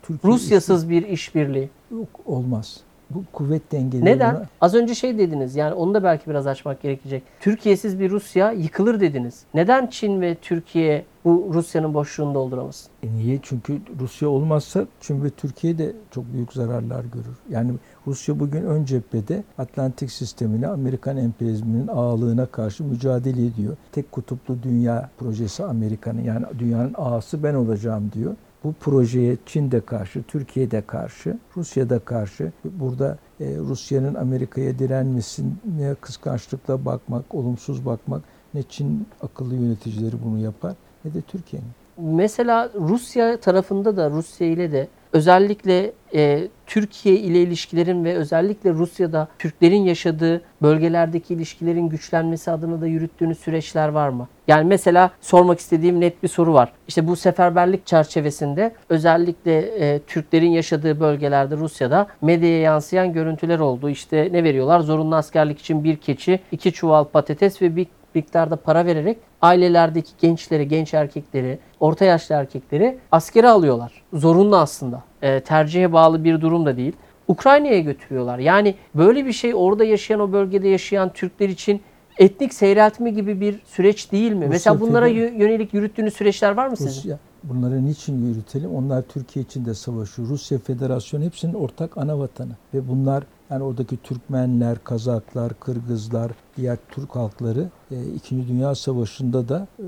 Türkiye Rusyasız bir işbirliği. Yok, olmaz. Bu kuvvet dengeleri Neden? buna- Az önce şey dediniz yani onu da belki biraz açmak gerekecek. Türkiye'siz bir Rusya yıkılır dediniz. Neden Çin ve Türkiye bu Rusya'nın boşluğunu dolduramasın? E niye? Çünkü Rusya olmazsa Çin ve Türkiye de çok büyük zararlar görür. Yani Rusya bugün ön cephede Atlantik sistemine, Amerikan emperyalizminin ağalığına karşı mücadele ediyor. Tek kutuplu dünya projesi Amerika'nın yani dünyanın ağası ben olacağım diyor. Bu projeye Çin de karşı, Türkiye de karşı, Rusya da karşı. Burada e, Rusya'nın Amerika'ya direnmesine kıskançlıkla bakmak, olumsuz bakmak ne Çin akıllı yöneticileri bunu yapar ne de Türkiye'nin. Mesela Rusya tarafında da Rusya ile de özellikle e, Türkiye ile ilişkilerin ve özellikle Rusya'da Türklerin yaşadığı bölgelerdeki ilişkilerin güçlenmesi adına da yürüttüğünüz süreçler var mı? Yani mesela sormak istediğim net bir soru var. İşte bu seferberlik çerçevesinde özellikle e, Türklerin yaşadığı bölgelerde Rusya'da medyaya yansıyan görüntüler oldu. İşte ne veriyorlar? Zorunlu askerlik için bir keçi, iki çuval patates ve bir miktarda para vererek ailelerdeki gençleri, genç erkekleri, orta yaşlı erkekleri askere alıyorlar. Zorunlu aslında. E, tercihe bağlı bir durum da değil. Ukrayna'ya götürüyorlar. Yani böyle bir şey orada yaşayan o bölgede yaşayan Türkler için etnik seyreltme gibi bir süreç değil mi? Mesela bunlara yönelik yürüttüğünüz süreçler var mı sizin? Rusya bunları niçin yürütelim? Onlar Türkiye için de savaşıyor. Rusya Federasyonu hepsinin ortak ana vatanı. Ve bunlar yani oradaki Türkmenler, Kazaklar, Kırgızlar, diğer Türk halkları e, İkinci Dünya Savaşı'nda da e,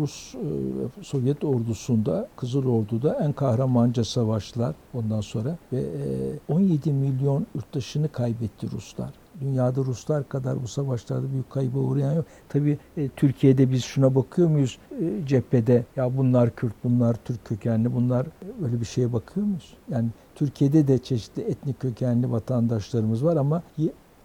Rus e, Sovyet ordusunda, Kızıl Ordu'da en kahramanca savaştılar ondan sonra ve e, 17 milyon yurttaşını kaybetti Ruslar. Dünyada Ruslar kadar bu savaşlarda büyük kayba uğrayan yok. Tabii Türkiye'de biz şuna bakıyor muyuz cephede? Ya bunlar Kürt, bunlar Türk kökenli, bunlar öyle bir şeye bakıyor muyuz? Yani Türkiye'de de çeşitli etnik kökenli vatandaşlarımız var ama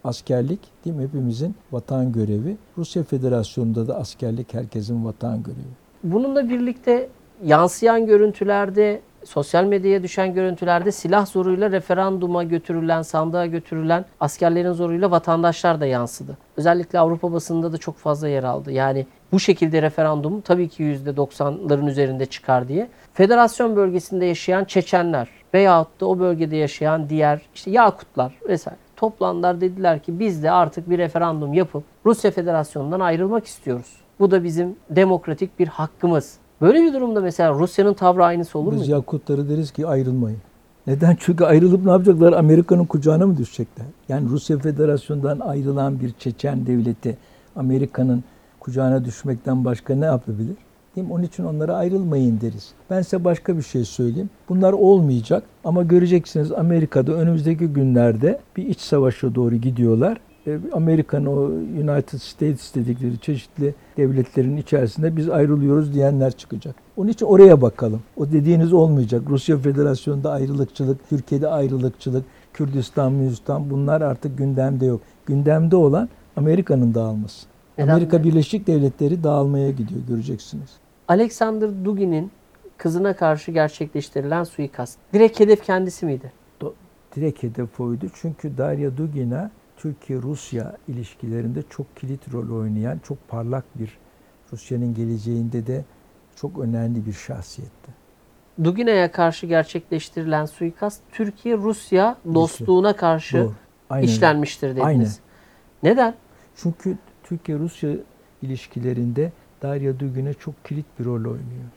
askerlik değil mi hepimizin vatan görevi. Rusya Federasyonu'nda da askerlik herkesin vatan görevi. Bununla birlikte yansıyan görüntülerde, sosyal medyaya düşen görüntülerde silah zoruyla referanduma götürülen, sandığa götürülen askerlerin zoruyla vatandaşlar da yansıdı. Özellikle Avrupa basınında da çok fazla yer aldı. Yani bu şekilde referandum tabii ki %90'ların üzerinde çıkar diye. Federasyon bölgesinde yaşayan Çeçenler veyahut da o bölgede yaşayan diğer işte Yakutlar vesaire toplandılar dediler ki biz de artık bir referandum yapıp Rusya Federasyonu'ndan ayrılmak istiyoruz. Bu da bizim demokratik bir hakkımız. Böyle bir durumda mesela Rusya'nın tavrı aynısı olur mu? Biz Yakutları deriz ki ayrılmayın. Neden? Çünkü ayrılıp ne yapacaklar? Amerika'nın kucağına mı düşecekler? Yani Rusya Federasyonu'ndan ayrılan bir Çeçen devleti Amerika'nın kucağına düşmekten başka ne yapabilir? Değil mi? Onun için onlara ayrılmayın deriz. Ben size başka bir şey söyleyeyim. Bunlar olmayacak ama göreceksiniz Amerika'da önümüzdeki günlerde bir iç savaşa doğru gidiyorlar. E, Amerika'nın o United States dedikleri çeşitli devletlerin içerisinde biz ayrılıyoruz diyenler çıkacak. Onun için oraya bakalım. O dediğiniz olmayacak. Rusya Federasyonu'nda ayrılıkçılık, Türkiye'de ayrılıkçılık, Kürdistan, Müzistan bunlar artık gündemde yok. Gündemde olan Amerika'nın dağılması. Neden Amerika mi? Birleşik Devletleri dağılmaya gidiyor göreceksiniz. Alexander Dugin'in kızına karşı gerçekleştirilen suikast. Direkt hedef kendisi miydi? direkt hedef oydu. Çünkü Darya Dugina Türkiye-Rusya ilişkilerinde çok kilit rol oynayan, çok parlak bir Rusya'nın geleceğinde de çok önemli bir şahsiyetti. Dugina'ya karşı gerçekleştirilen suikast Türkiye-Rusya dostluğuna karşı Doğru. Aynen. işlenmiştir dediniz. Aynen. Neden? Çünkü Türkiye-Rusya ilişkilerinde Darya Dugina çok kilit bir rol oynuyor.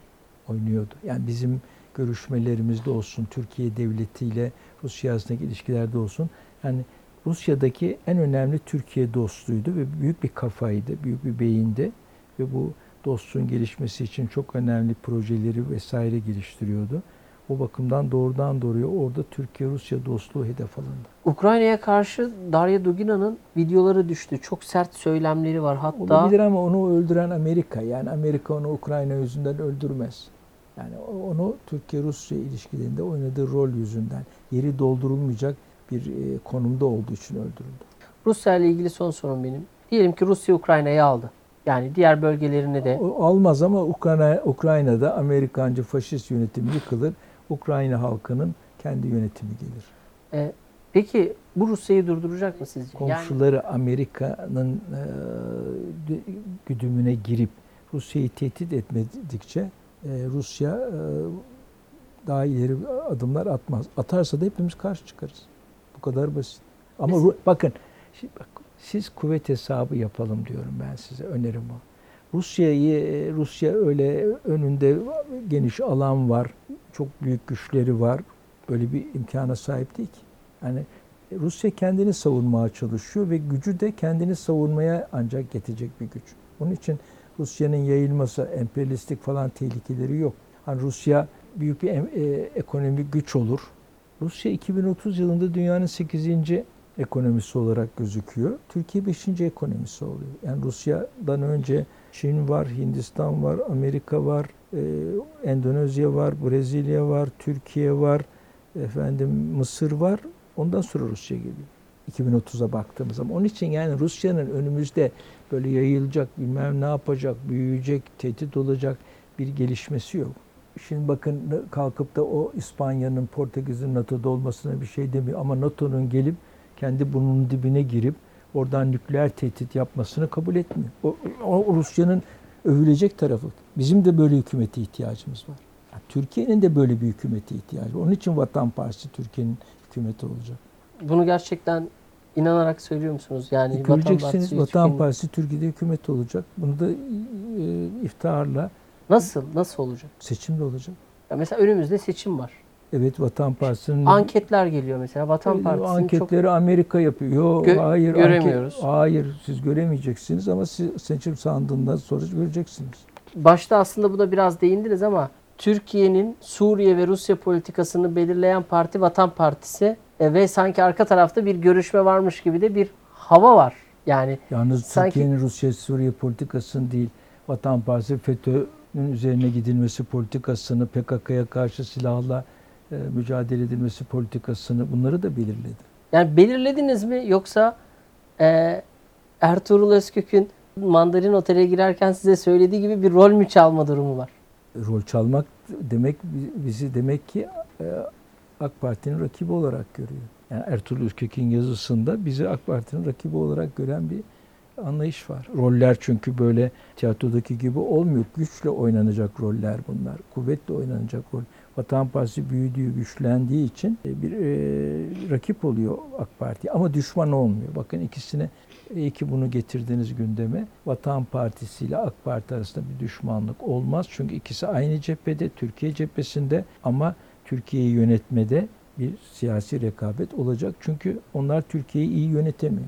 Oynuyordu. Yani bizim görüşmelerimizde olsun, Türkiye devletiyle Rusya arasındaki ilişkilerde olsun. Yani Rusya'daki en önemli Türkiye dostluğuydu ve büyük bir kafaydı, büyük bir beyindi ve bu dostluğun gelişmesi için çok önemli projeleri vesaire geliştiriyordu. O bakımdan doğrudan doğruya orada Türkiye-Rusya dostluğu hedef alındı. Ukrayna'ya karşı Darya Dugina'nın videoları düştü. Çok sert söylemleri var. Hatta Olabilir ama onu öldüren Amerika. Yani Amerika onu Ukrayna yüzünden öldürmez. Yani onu Türkiye-Rusya ilişkilerinde oynadığı rol yüzünden yeri doldurulmayacak bir e, konumda olduğu için öldürüldü. Rusya ile ilgili son sorum benim. Diyelim ki Rusya Ukrayna'yı aldı. Yani diğer bölgelerini de almaz ama Ukrayna Ukrayna'da Amerikancı faşist yönetim yıkılır. Ukrayna halkının kendi yönetimi gelir. E, peki bu Rusya'yı durduracak mı sizce? Yani Komşuları Amerika'nın e, güdümüne girip Rusya'yı tehdit etmedikçe e, Rusya e, daha ileri adımlar atmaz. Atarsa da hepimiz karşı çıkarız. Kadar basit. Ama Ru- bakın bak, siz kuvvet hesabı yapalım diyorum ben size. Önerim o. Rusya'yı Rusya öyle önünde geniş alan var. Çok büyük güçleri var. Böyle bir imkana sahip değil ki. Yani Rusya kendini savunmaya çalışıyor ve gücü de kendini savunmaya ancak yetecek bir güç. Onun için Rusya'nın yayılması, emperyalistik falan tehlikeleri yok. Hani Rusya büyük bir e, ekonomik güç olur. Rusya 2030 yılında dünyanın 8. ekonomisi olarak gözüküyor. Türkiye 5. ekonomisi oluyor. Yani Rusya'dan önce Çin var, Hindistan var, Amerika var, e, Endonezya var, Brezilya var, Türkiye var, efendim Mısır var. Ondan sonra Rusya geliyor. 2030'a baktığımız zaman. Onun için yani Rusya'nın önümüzde böyle yayılacak, bilmem ne yapacak, büyüyecek, tehdit olacak bir gelişmesi yok. Şimdi bakın kalkıp da o İspanya'nın, Portekiz'in NATO'da olmasına bir şey demiyor. Ama NATO'nun gelip kendi burnunun dibine girip oradan nükleer tehdit yapmasını kabul etmiyor. O, o Rusya'nın övülecek tarafı. Bizim de böyle hükümete ihtiyacımız var. Yani Türkiye'nin de böyle bir hükümete ihtiyacı var. Onun için Vatan Partisi Türkiye'nin hükümeti olacak. bunu gerçekten inanarak söylüyor musunuz? Yani Vatan Göreceksiniz Partisi Vatan Partisi Türkiye'de hükümet olacak. Bunu da e, iftiharla Nasıl? Nasıl olacak? seçimle olacak. Ya mesela önümüzde seçim var. Evet Vatan Partisi'nin Anketler geliyor mesela. Vatan Partisi'nin çok anketleri Amerika yapıyor. Yo, Gö- hayır, anket- göremiyoruz. hayır siz göremeyeceksiniz ama siz seçim sandığından sonra göreceksiniz. başta aslında buna biraz değindiniz ama Türkiye'nin Suriye ve Rusya politikasını belirleyen parti Vatan Partisi E, ve sanki arka tarafta bir görüşme varmış gibi de bir hava var. Yani Yalnız Sanki- Türkiye'nin Rusya Suriye politikasını değil, Vatan Partisi FETÖ'nün üzerine gidilmesi politikasını, PKK'ya karşı silahla e, mücadele edilmesi politikasını bunları da belirledi. yani belirlediniz mi yoksa e, Ertuğrul Özkök'ün Mandarin Otel'e girerken size söylediği gibi bir rol mü çalma durumu var? Rol çalmak demek bizi demek ki e, AK Parti'nin rakibi olarak görüyor. Yani Ertuğrul Özkök'ün yazısında bizi AK Parti'nin rakibi olarak gören bir anlayış var. Roller çünkü böyle tiyatrodaki gibi olmuyor. Güçle oynanacak roller bunlar. Kuvvetle oynanacak rol. Vatan Partisi büyüdüğü, güçlendiği için e, bir e, rakip oluyor AK Parti. Ama düşman olmuyor. Bakın ikisine iyi ki bunu getirdiniz gündeme. Vatan Partisi ile AK Parti arasında bir düşmanlık olmaz. Çünkü ikisi aynı cephede, Türkiye cephesinde ama Türkiye'yi yönetmede bir siyasi rekabet olacak. Çünkü onlar Türkiye'yi iyi yönetemiyor.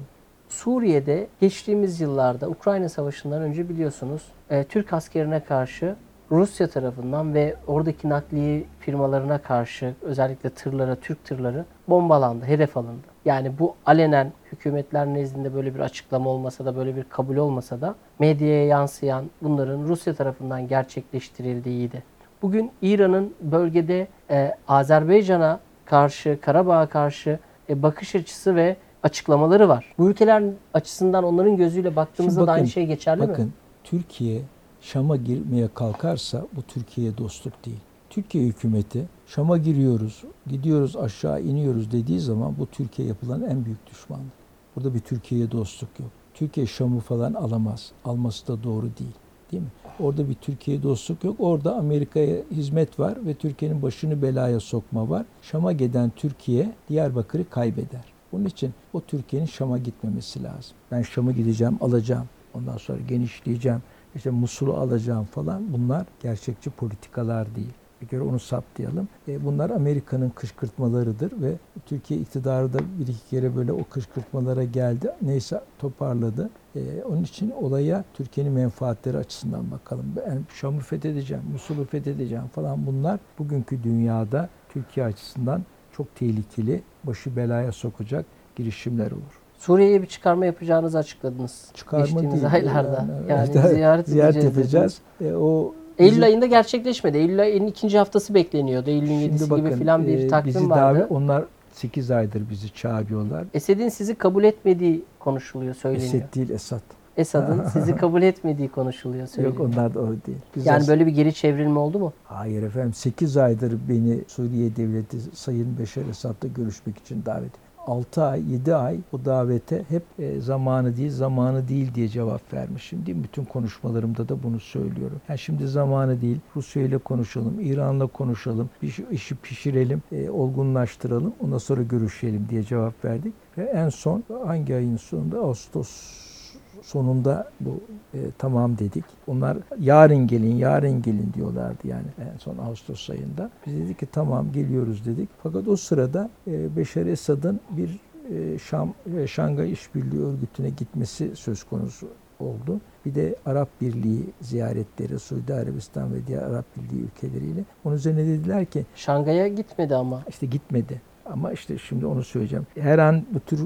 Suriye'de geçtiğimiz yıllarda Ukrayna Savaşı'ndan önce biliyorsunuz e, Türk askerine karşı Rusya tarafından ve oradaki nakliye firmalarına karşı özellikle tırlara, Türk tırları bombalandı, hedef alındı. Yani bu alenen hükümetler nezdinde böyle bir açıklama olmasa da böyle bir kabul olmasa da medyaya yansıyan bunların Rusya tarafından gerçekleştirildiğiydi. Bugün İran'ın bölgede e, Azerbaycan'a karşı, Karabağ'a karşı e, bakış açısı ve açıklamaları var. Bu ülkeler açısından onların gözüyle baktığımızda Şimdi da aynı bakın, şey geçerli Bakın mi? Türkiye Şam'a girmeye kalkarsa bu Türkiye'ye dostluk değil. Türkiye hükümeti Şam'a giriyoruz, gidiyoruz aşağı iniyoruz dediği zaman bu Türkiye yapılan en büyük düşmanlık. Burada bir Türkiye'ye dostluk yok. Türkiye Şam'ı falan alamaz. Alması da doğru değil. Değil mi? Orada bir Türkiye dostluk yok. Orada Amerika'ya hizmet var ve Türkiye'nin başını belaya sokma var. Şam'a giden Türkiye Diyarbakır'ı kaybeder. Bunun için o Türkiye'nin Şam'a gitmemesi lazım. Ben Şam'a gideceğim, alacağım. Ondan sonra genişleyeceğim. İşte Musul'u alacağım falan. Bunlar gerçekçi politikalar değil. Bir kere onu saptayalım. E, bunlar Amerika'nın kışkırtmalarıdır ve Türkiye iktidarı da bir iki kere böyle o kışkırtmalara geldi. Neyse toparladı. E, onun için olaya Türkiye'nin menfaatleri açısından bakalım. Ben Şam'ı fethedeceğim, Musul'u fethedeceğim falan bunlar bugünkü dünyada Türkiye açısından çok tehlikeli, başı belaya sokacak girişimler olur. Suriye'ye bir çıkarma yapacağınızı açıkladınız. Çıkarma Geçtiğimiz değil. aylarda. Yani, evet, ziyaret, ziyaret edeceğiz yapacağız. E, o Eylül bizim- ayında gerçekleşmedi. Eylül ayının ikinci haftası bekleniyordu. Eylül'ün Şimdi 7'si gibi bakın, filan bir e, takvim bizi vardı. davet- onlar 8 aydır bizi çağırıyorlar. Esed'in sizi kabul etmediği konuşuluyor, söyleniyor. Esed değil Esad. Esad'ın sizi kabul etmediği konuşuluyor, söyleniyor. Yok onlar da o değil. Biz yani as- böyle bir geri çevrilme oldu mu? Hayır efendim 8 aydır beni Suriye Devleti Sayın Beşar Esad'la görüşmek için davet ediyor. 6 ay, 7 ay o davete hep e, zamanı değil, zamanı değil diye cevap vermişim. Değil mi? Bütün konuşmalarımda da bunu söylüyorum. Yani şimdi zamanı değil, Rusya ile konuşalım, İran'la konuşalım, bir şey- işi pişirelim, e, olgunlaştıralım, ondan sonra görüşelim diye cevap verdik. Ve en son hangi ayın sonunda? Ağustos sonunda bu e, tamam dedik. Onlar yarın gelin, yarın gelin diyorlardı yani en son Ağustos ayında. Biz dedik ki tamam geliyoruz dedik. Fakat o sırada e, Beşar Esad'ın bir e, Şam ve Şangay İşbirliği Örgütü'ne gitmesi söz konusu oldu. Bir de Arap Birliği ziyaretleri, Suudi Arabistan ve diğer Arap Birliği ülkeleriyle. Onun üzerine dediler ki Şangay'a gitmedi ama. işte gitmedi. Ama işte şimdi onu söyleyeceğim. Her an bu tür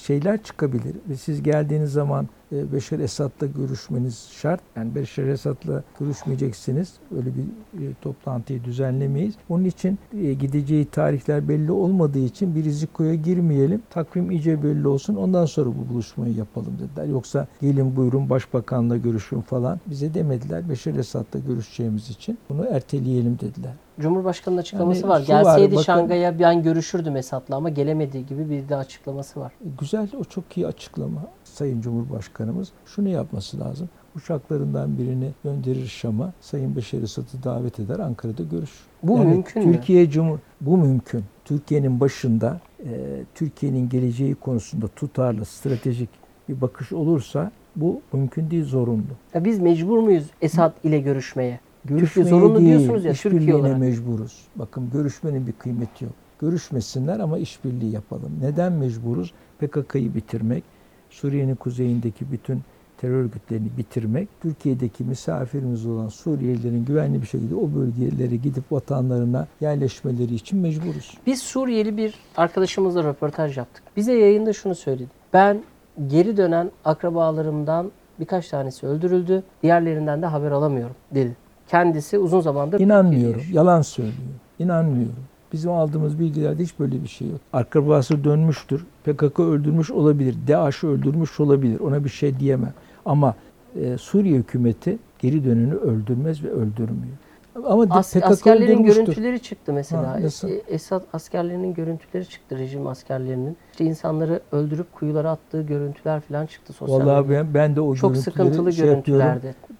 şeyler çıkabilir. Ve siz geldiğiniz zaman e, Beşar Esad'la görüşmeniz şart. Yani Beşar Esad'la görüşmeyeceksiniz. Öyle bir e, toplantıyı düzenlemeyiz. Onun için e, gideceği tarihler belli olmadığı için bir rizikoya girmeyelim. Takvim iyice belli olsun. Ondan sonra bu buluşmayı yapalım dediler. Yoksa gelin buyurun başbakanla görüşün falan. Bize demediler. Beşar Esad'la görüşeceğimiz için bunu erteleyelim dediler. Cumhurbaşkanı'nın açıklaması Yani var. var, Gelseydi bakın- Şangay'a ben görüşürdüm Esad'la ama gelemediği gibi bir de açıklaması var. E, Güzel, o çok iyi açıklama. Sayın Cumhurbaşkanımız şunu yapması lazım. Uçaklarından birini gönderir Şam'a. Sayın Beşer Esad'ı davet eder. Ankara'da görüşür. Bu mümkün mü? Türkiye Cumhur bu mümkün. Türkiye'nin başında e, Türkiye'nin geleceği konusunda tutarlı, stratejik bir bakış olursa bu mümkün değil, zorunlu. Ya biz mecbur muyuz Esad ile görüşmeye? Görüşmeye zorunlu değil, diyorsunuz ya, Türkiye olarak. mecburuz. Bakın görüşmenin bir kıymeti yok. Görüşmesinler ama işbirliği yapalım. Neden mecburuz? PKK'yı bitirmek, Suriye'nin kuzeyindeki bütün terör örgütlerini bitirmek, Türkiye'deki misafirimiz olan Suriyelilerin güvenli bir şekilde o bölgelere gidip vatanlarına yerleşmeleri için mecburuz. Biz Suriyeli bir arkadaşımızla röportaj yaptık. Bize yayında şunu söyledi. Ben geri dönen akrabalarımdan birkaç tanesi öldürüldü. Diğerlerinden de haber alamıyorum dedi. Kendisi uzun zamandır İnanmıyorum, yalan söylüyor. İnanmıyorum. Bizim aldığımız bilgilerde hiç böyle bir şey yok. Akrabası dönmüştür. PKK öldürmüş olabilir. DAEŞ öldürmüş olabilir. Ona bir şey diyemem. Ama e, Suriye hükümeti geri döneni öldürmez ve öldürmüyor. Ama As- PKK askerlerin öldürmüştür. görüntüleri çıktı mesela. Ha, nasıl? E, Esad askerlerinin görüntüleri çıktı, rejim askerlerinin. İşte insanları öldürüp kuyulara attığı görüntüler falan çıktı sosyal Vallahi medyada. ben, ben de o Çok görüntüleri sıkıntılı şey yapıyorum.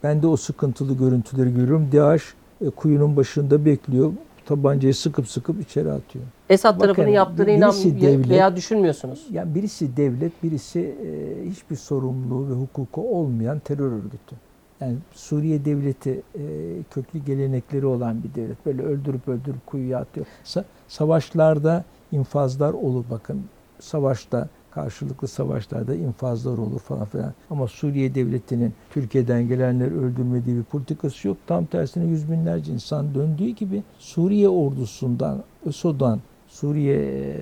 Ben de o sıkıntılı görüntüleri görüyorum. DAEŞ e, kuyunun başında bekliyor. Tabancayı sıkıp sıkıp içeri atıyor. Esad Bakın, tarafının yaptığını inan devlet- veya düşünmüyorsunuz. Yani birisi devlet, birisi e, hiçbir sorumluluğu ve hukuku olmayan terör örgütü. Yani Suriye devleti e, köklü gelenekleri olan bir devlet. Böyle öldürüp öldürüp kuyuya atıyor. Sa- savaşlarda infazlar olur bakın. Savaşta karşılıklı savaşlarda infazlar olur falan filan. Ama Suriye devletinin Türkiye'den gelenleri öldürmediği bir politikası yok. Tam tersine yüz binlerce insan döndüğü gibi Suriye ordusundan, ÖSO'dan, Suriye e,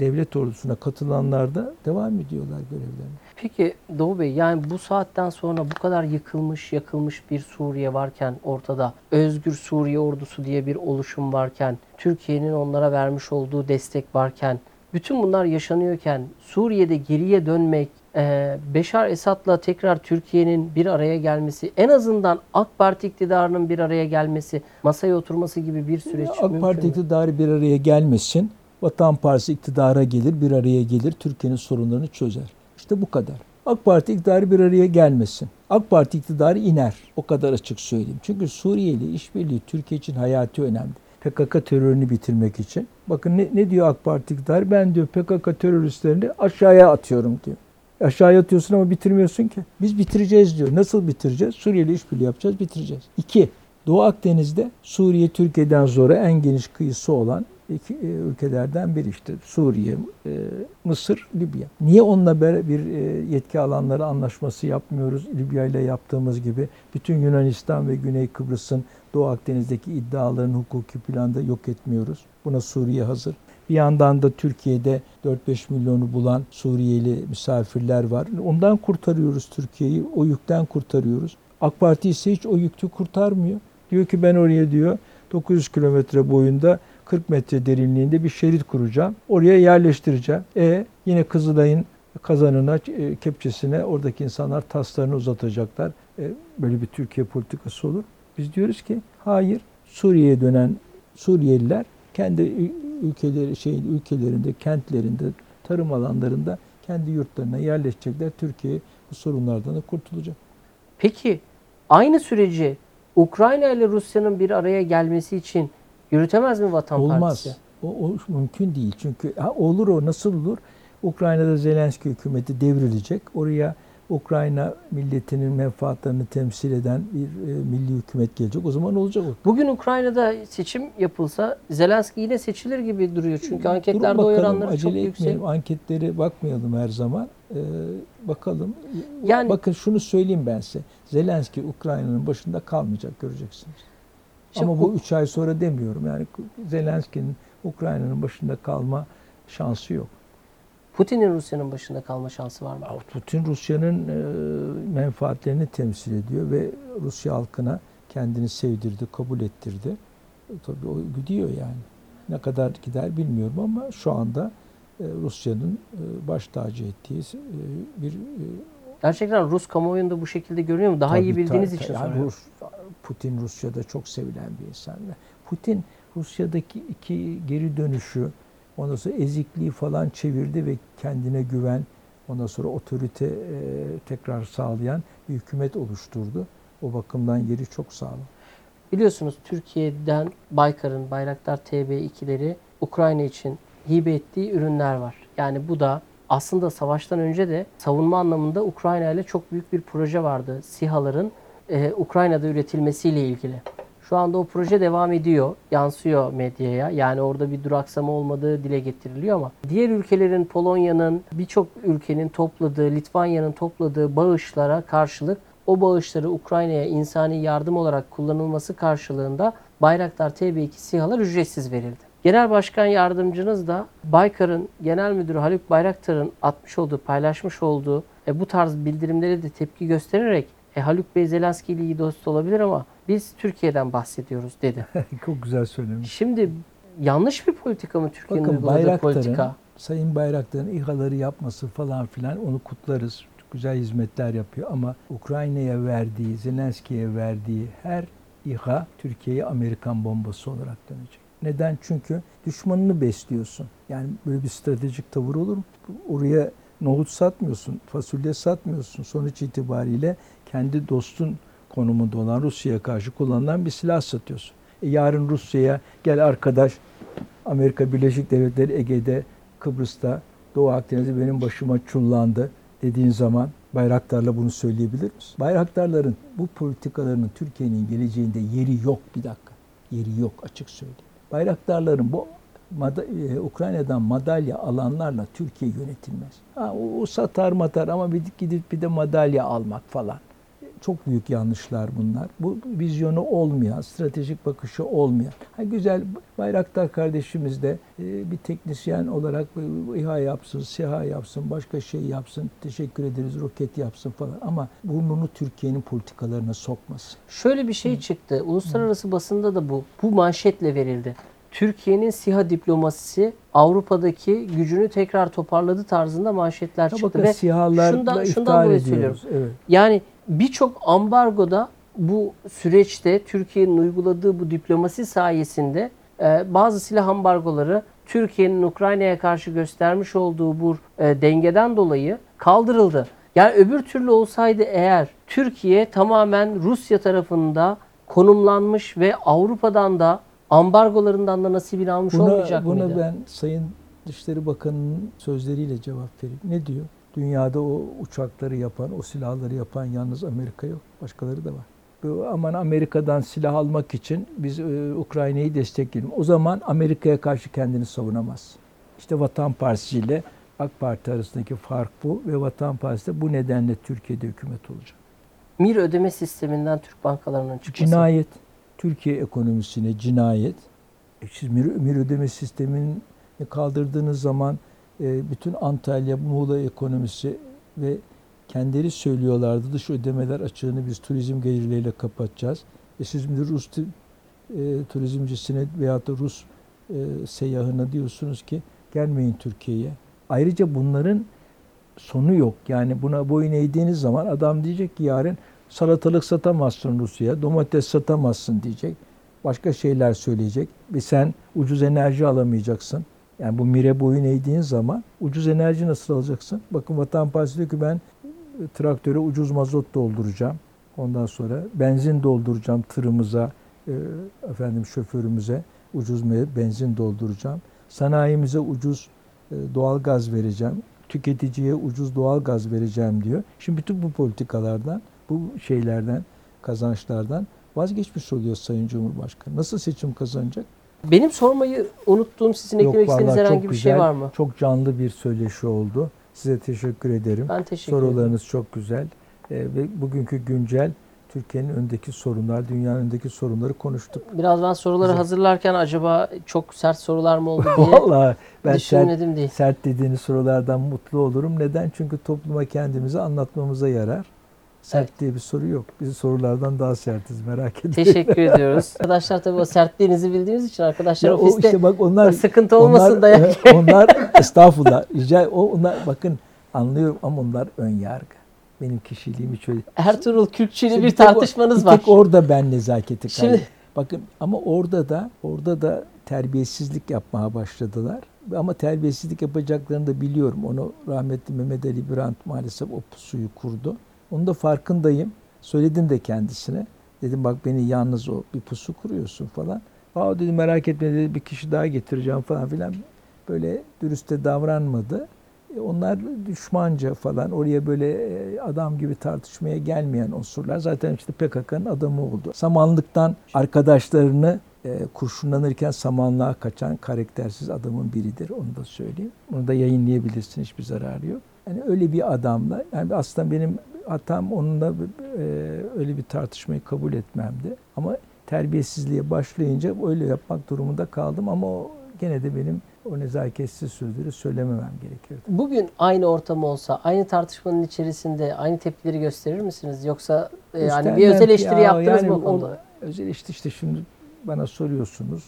devlet ordusuna katılanlar da devam ediyorlar görevlerine. Peki Doğu Bey yani bu saatten sonra bu kadar yıkılmış yakılmış bir Suriye varken ortada Özgür Suriye Ordusu diye bir oluşum varken Türkiye'nin onlara vermiş olduğu destek varken bütün bunlar yaşanıyorken Suriye'de geriye dönmek e, Beşar Esad'la tekrar Türkiye'nin bir araya gelmesi en azından AK Parti iktidarının bir araya gelmesi masaya oturması gibi bir süreç AK mümkün Parti mü? iktidarı bir araya gelmesin. Vatan Partisi iktidara gelir, bir araya gelir, Türkiye'nin sorunlarını çözer. İşte bu kadar. AK Parti iktidarı bir araya gelmesin. AK Parti iktidarı iner. O kadar açık söyleyeyim. Çünkü Suriye ile işbirliği Türkiye için hayati önemli. PKK terörünü bitirmek için. Bakın ne, ne diyor AK Parti iktidarı? Ben diyor PKK teröristlerini aşağıya atıyorum diyor. Aşağıya atıyorsun ama bitirmiyorsun ki. Biz bitireceğiz diyor. Nasıl bitireceğiz? Suriye ile işbirliği yapacağız, bitireceğiz. İki, Doğu Akdeniz'de Suriye Türkiye'den sonra en geniş kıyısı olan iki e, ülkelerden biri işte Suriye, e, Mısır, Libya. Niye onunla bir e, yetki alanları anlaşması yapmıyoruz? Libya ile yaptığımız gibi bütün Yunanistan ve Güney Kıbrıs'ın Doğu Akdeniz'deki iddialarını hukuki planda yok etmiyoruz. Buna Suriye hazır. Bir yandan da Türkiye'de 4-5 milyonu bulan Suriyeli misafirler var. Ondan kurtarıyoruz Türkiye'yi. O yükten kurtarıyoruz. AK Parti ise hiç o yükü kurtarmıyor. Diyor ki ben oraya diyor 900 kilometre boyunda 40 metre derinliğinde bir şerit kuracağım. Oraya yerleştireceğim. E yine Kızılay'ın kazanına, e, kepçesine oradaki insanlar taslarını uzatacaklar. E, böyle bir Türkiye politikası olur. Biz diyoruz ki hayır Suriye'ye dönen Suriyeliler kendi ül- ülkeleri şeyin ülkelerinde, kentlerinde, tarım alanlarında kendi yurtlarına yerleşecekler. Türkiye bu sorunlardan da kurtulacak. Peki aynı süreci Ukrayna ile Rusya'nın bir araya gelmesi için yürütemez mi Vatan Olmaz. Partisi? O, o mümkün değil. Çünkü ha, olur o nasıl olur? Ukrayna'da Zelenski hükümeti devrilecek. Oraya Ukrayna milletinin menfaatlerini temsil eden bir e, milli hükümet gelecek. O zaman olacak o. Bugün Ukrayna'da seçim yapılsa Zelenski yine seçilir gibi duruyor. Çünkü Durun anketlerde oy bakalım, oranları çok yüksek. Anketlere bakmayalım her zaman. Ee, bakalım. Yani- Bakın şunu söyleyeyim ben size. Zelenski Ukrayna'nın başında kalmayacak göreceksiniz. Ama bu bu- üç ay sonra demiyorum. Yani Zelenski'nin Ukrayna'nın başında kalma şansı yok. Putin'in Rusya'nın başında kalma şansı var mı? Putin Rusya'nın e, menfaatlerini temsil ediyor ve Rusya halkına kendini sevdirdi, kabul ettirdi. E, tabii o gidiyor yani. Ne kadar gider bilmiyorum ama şu anda e, Rusya'nın e, baş tacı ettiği e, bir e, Gerçekten Rus kamuoyunda bu şekilde görünüyor mu? Daha Tabii, iyi bildiğiniz tabii, için tabii. Soruyorum. Rus- Putin Rusya'da çok sevilen bir insan. Putin Rusya'daki iki geri dönüşü, ondan sonra ezikliği falan çevirdi ve kendine güven, ondan sonra otorite e, tekrar sağlayan bir hükümet oluşturdu. O bakımdan yeri çok sağlam. Biliyorsunuz Türkiye'den Baykar'ın Bayraktar TB2'leri Ukrayna için hibe ettiği ürünler var. Yani bu da aslında savaştan önce de savunma anlamında Ukrayna ile çok büyük bir proje vardı. SİHA'ların e, Ukrayna'da üretilmesiyle ilgili. Şu anda o proje devam ediyor, yansıyor medyaya. Yani orada bir duraksama olmadığı dile getiriliyor ama diğer ülkelerin, Polonya'nın, birçok ülkenin topladığı, Litvanya'nın topladığı bağışlara karşılık o bağışları Ukrayna'ya insani yardım olarak kullanılması karşılığında Bayraktar TB2 SİHA'lar ücretsiz verildi. Genel Başkan Yardımcınız da Baykar'ın Genel Müdürü Haluk Bayraktar'ın atmış olduğu, paylaşmış olduğu e, bu tarz bildirimlere de tepki göstererek e, Haluk Bey Zelenski ile iyi dost olabilir ama biz Türkiye'den bahsediyoruz dedi. çok güzel söylemiş. Şimdi yanlış bir politika mı Türkiye'nin Bakın uyguladığı politika? Sayın Bayraktar'ın İHA'ları yapması falan filan onu kutlarız. Güzel hizmetler yapıyor ama Ukrayna'ya verdiği, Zelenski'ye verdiği her İHA Türkiye'ye Amerikan bombası olarak dönecek. Neden? Çünkü düşmanını besliyorsun. Yani böyle bir stratejik tavır olur mu? Oraya nohut satmıyorsun, fasulye satmıyorsun. Sonuç itibariyle kendi dostun konumunda olan Rusya'ya karşı kullanılan bir silah satıyorsun. E yarın Rusya'ya gel arkadaş Amerika Birleşik Devletleri Ege'de, Kıbrıs'ta, Doğu Akdeniz'de benim başıma çullandı dediğin zaman Bayraktar'la bunu söyleyebilir misin? Bayraktarların bu politikalarının Türkiye'nin geleceğinde yeri yok bir dakika. Yeri yok açık söyleyeyim. Bayraktarların bu e, Ukrayna'dan madalya alanlarla Türkiye yönetilmez. Ha, o, o satar matar ama bir gidip bir de madalya almak falan. Çok büyük yanlışlar bunlar. Bu vizyonu olmayan, stratejik bakışı olmayan. Ha, güzel Bayraktar kardeşimiz de e, bir teknisyen olarak e, İHA yapsın, SİHA yapsın, başka şey yapsın, teşekkür ederiz, roket yapsın falan. Ama burnunu Türkiye'nin politikalarına sokmasın. Şöyle bir şey çıktı. Uluslararası basında da bu bu manşetle verildi. Türkiye'nin SİHA diplomasisi Avrupa'daki gücünü tekrar toparladı tarzında manşetler Ya çıktı ve şundan, şundan dolayı ediyoruz. söylüyorum. Evet. Yani birçok ambargoda bu süreçte Türkiye'nin uyguladığı bu diplomasi sayesinde e, bazı silah ambargoları Türkiye'nin Ukrayna'ya karşı göstermiş olduğu bu e, dengeden dolayı kaldırıldı. Yani öbür türlü olsaydı eğer Türkiye tamamen Rusya tarafında konumlanmış ve Avrupa'dan da ambargolarından da nasibini almış olmayacak Buna, buna mıydı? ben Sayın Dışişleri Bakanı'nın sözleriyle cevap vereyim. Ne diyor? Dünyada o uçakları yapan, o silahları yapan yalnız Amerika yok. Başkaları da var. Bu, aman Amerika'dan silah almak için biz e, Ukrayna'yı destekleyelim. O zaman Amerika'ya karşı kendini savunamaz. İşte Vatan Partisi ile AK Parti arasındaki fark bu ve Vatan Partisi de bu nedenle Türkiye'de hükümet olacak. Mir ödeme sisteminden Türk bankalarının çıkması. Cinayet. Türkiye ekonomisine cinayet. E siz mir, mir ödeme sistemini kaldırdığınız zaman bütün Antalya, Muğla ekonomisi ve kendileri söylüyorlardı dış ödemeler açığını biz turizm gelirleriyle kapatacağız. E siz bir Rus e, turizmcisine veyahut da Rus e, seyyahına diyorsunuz ki gelmeyin Türkiye'ye. Ayrıca bunların sonu yok. Yani buna boyun eğdiğiniz zaman adam diyecek ki yarın salatalık satamazsın Rusya'ya, domates satamazsın diyecek. Başka şeyler söyleyecek. Ve sen ucuz enerji alamayacaksın. Yani bu mire boyun eğdiğin zaman ucuz enerji nasıl alacaksın? Bakın Vatan Partisi diyor ki ben e, traktöre ucuz mazot dolduracağım. Ondan sonra benzin dolduracağım tırımıza, e, efendim şoförümüze ucuz benzin dolduracağım. Sanayimize ucuz e, doğal gaz vereceğim. Tüketiciye ucuz doğal gaz vereceğim diyor. Şimdi bütün bu politikalardan, bu şeylerden, kazançlardan vazgeçmiş oluyor Sayın Cumhurbaşkanı. Nasıl seçim kazanacak? Benim sormayı unuttuğum sizin eklemek istediğiniz herhangi bir şey güzel, var mı? Çok canlı bir söyleşi oldu. Size teşekkür ederim. Ben teşekkür ederim. Sorularınız çok güzel. Ee, ve bugünkü güncel Türkiye'nin öndeki sorunlar, dünyanın öndeki sorunları konuştuk. Biraz ben soruları Güzel. hazırlarken acaba çok sert sorular mı oldu diye Vallahi ben sert, düşünmedim değil. sert dediğiniz sorulardan mutlu olurum. Neden? Çünkü topluma kendimizi anlatmamıza yarar. Sert Evet. diye bir soru yok. Biz sorulardan daha sertiz merak etmeyin. Teşekkür ediyoruz. Arkadaşlar tabii o sertliğinizi bildiğiniz için arkadaşlar Ya o ofiste işte bak onlar sıkıntı olmasın onlar, dayak. onlar estağfurullah. Rica o onlar bakın anlıyorum ama onlar ön yargı. Benim kişiliğimi şöyle Ertuğrul Kürkçü ile İşte bir tartışmanız bir var. tek orada ben nezaketi Şimdi- kaybettim. Bakın ama orada da orada da terbiyesizlik yapmaya başladılar. Ama terbiyesizlik yapacaklarını da biliyorum. Onu rahmetli Mehmet Ali Birant maalesef o pusuyu kurdu. Onun da farkındayım. Söyledim de kendisine. Dedim bak beni yalnız o bir pusu kuruyorsun falan. Aa dedi merak etme dedi bir kişi daha getireceğim falan filan. Böyle dürüste davranmadı. E, Onlar düşmanca falan oraya böyle e, adam gibi tartışmaya gelmeyen unsurlar zaten işte PKK'nın adamı oldu. Samanlıktan arkadaşlarını e, kurşunlanırken samanlığa kaçan karaktersiz adamın biridir onu da söyleyeyim. Onu da yayınlayabilirsin hiçbir zararı yok. Yani öyle bir adamla yani aslında benim hatam onunla e, öyle bir tartışmayı kabul etmemdi. Ama terbiyesizliğe başlayınca öyle yapmak durumunda kaldım ama o gene de benim o nezaketsiz sözleri söylememem gerekiyordu. Bugün aynı ortam olsa, aynı tartışmanın içerisinde aynı tepkileri gösterir misiniz? Yoksa e, yani bir özel eleştiri Ya yaptınız yani mı konuda? Özel eleştiri işte şimdi bana soruyorsunuz.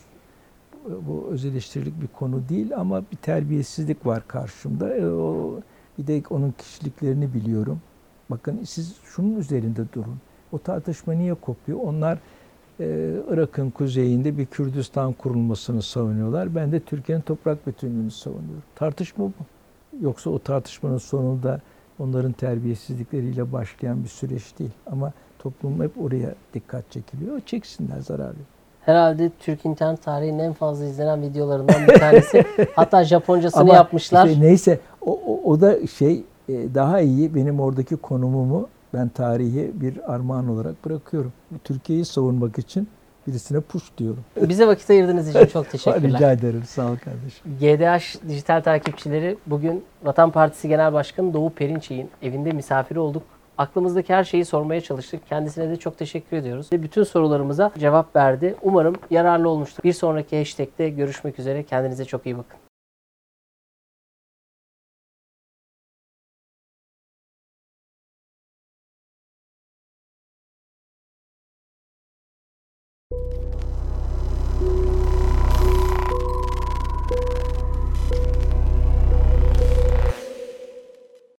Bu özel eleştirilik bir konu değil ama bir terbiyesizlik var karşımda. E, o, bir de onun kişiliklerini biliyorum. Bakın siz şunun üzerinde durun. O tartışma niye kopuyor? Onlar e, Irak'ın kuzeyinde bir Kürdistan kurulmasını savunuyorlar. Ben de Türkiye'nin toprak bütünlüğünü savunuyorum. Tartışma bu. Yoksa o tartışmanın sonunda onların terbiyesizlikleriyle başlayan bir süreç değil. Ama toplum hep oraya dikkat çekiliyor. O çeksinler zararı. Herhalde Türk internet tarihinin en fazla izlenen videolarından bir tanesi. Hatta Japoncasını Ama yapmışlar. işte neyse o, o, o da şey daha iyi benim oradaki konumumu ben tarihe bir armağan olarak bırakıyorum. Türkiye'yi savunmak için Birisine push diyorum. Bize vakit ayırdığınız için çok teşekkürler. Rica ederim. Sağ ol kardeşim. GDH dijital takipçileri bugün Vatan Partisi Genel Başkanı Doğu Perinçek'in evinde misafiri olduk. Aklımızdaki her şeyi sormaya çalıştık. Kendisine de çok teşekkür ediyoruz. Ve bütün sorularımıza cevap verdi. Umarım yararlı olmuştur. Bir sonraki hashtag'te görüşmek üzere. Kendinize çok iyi bakın.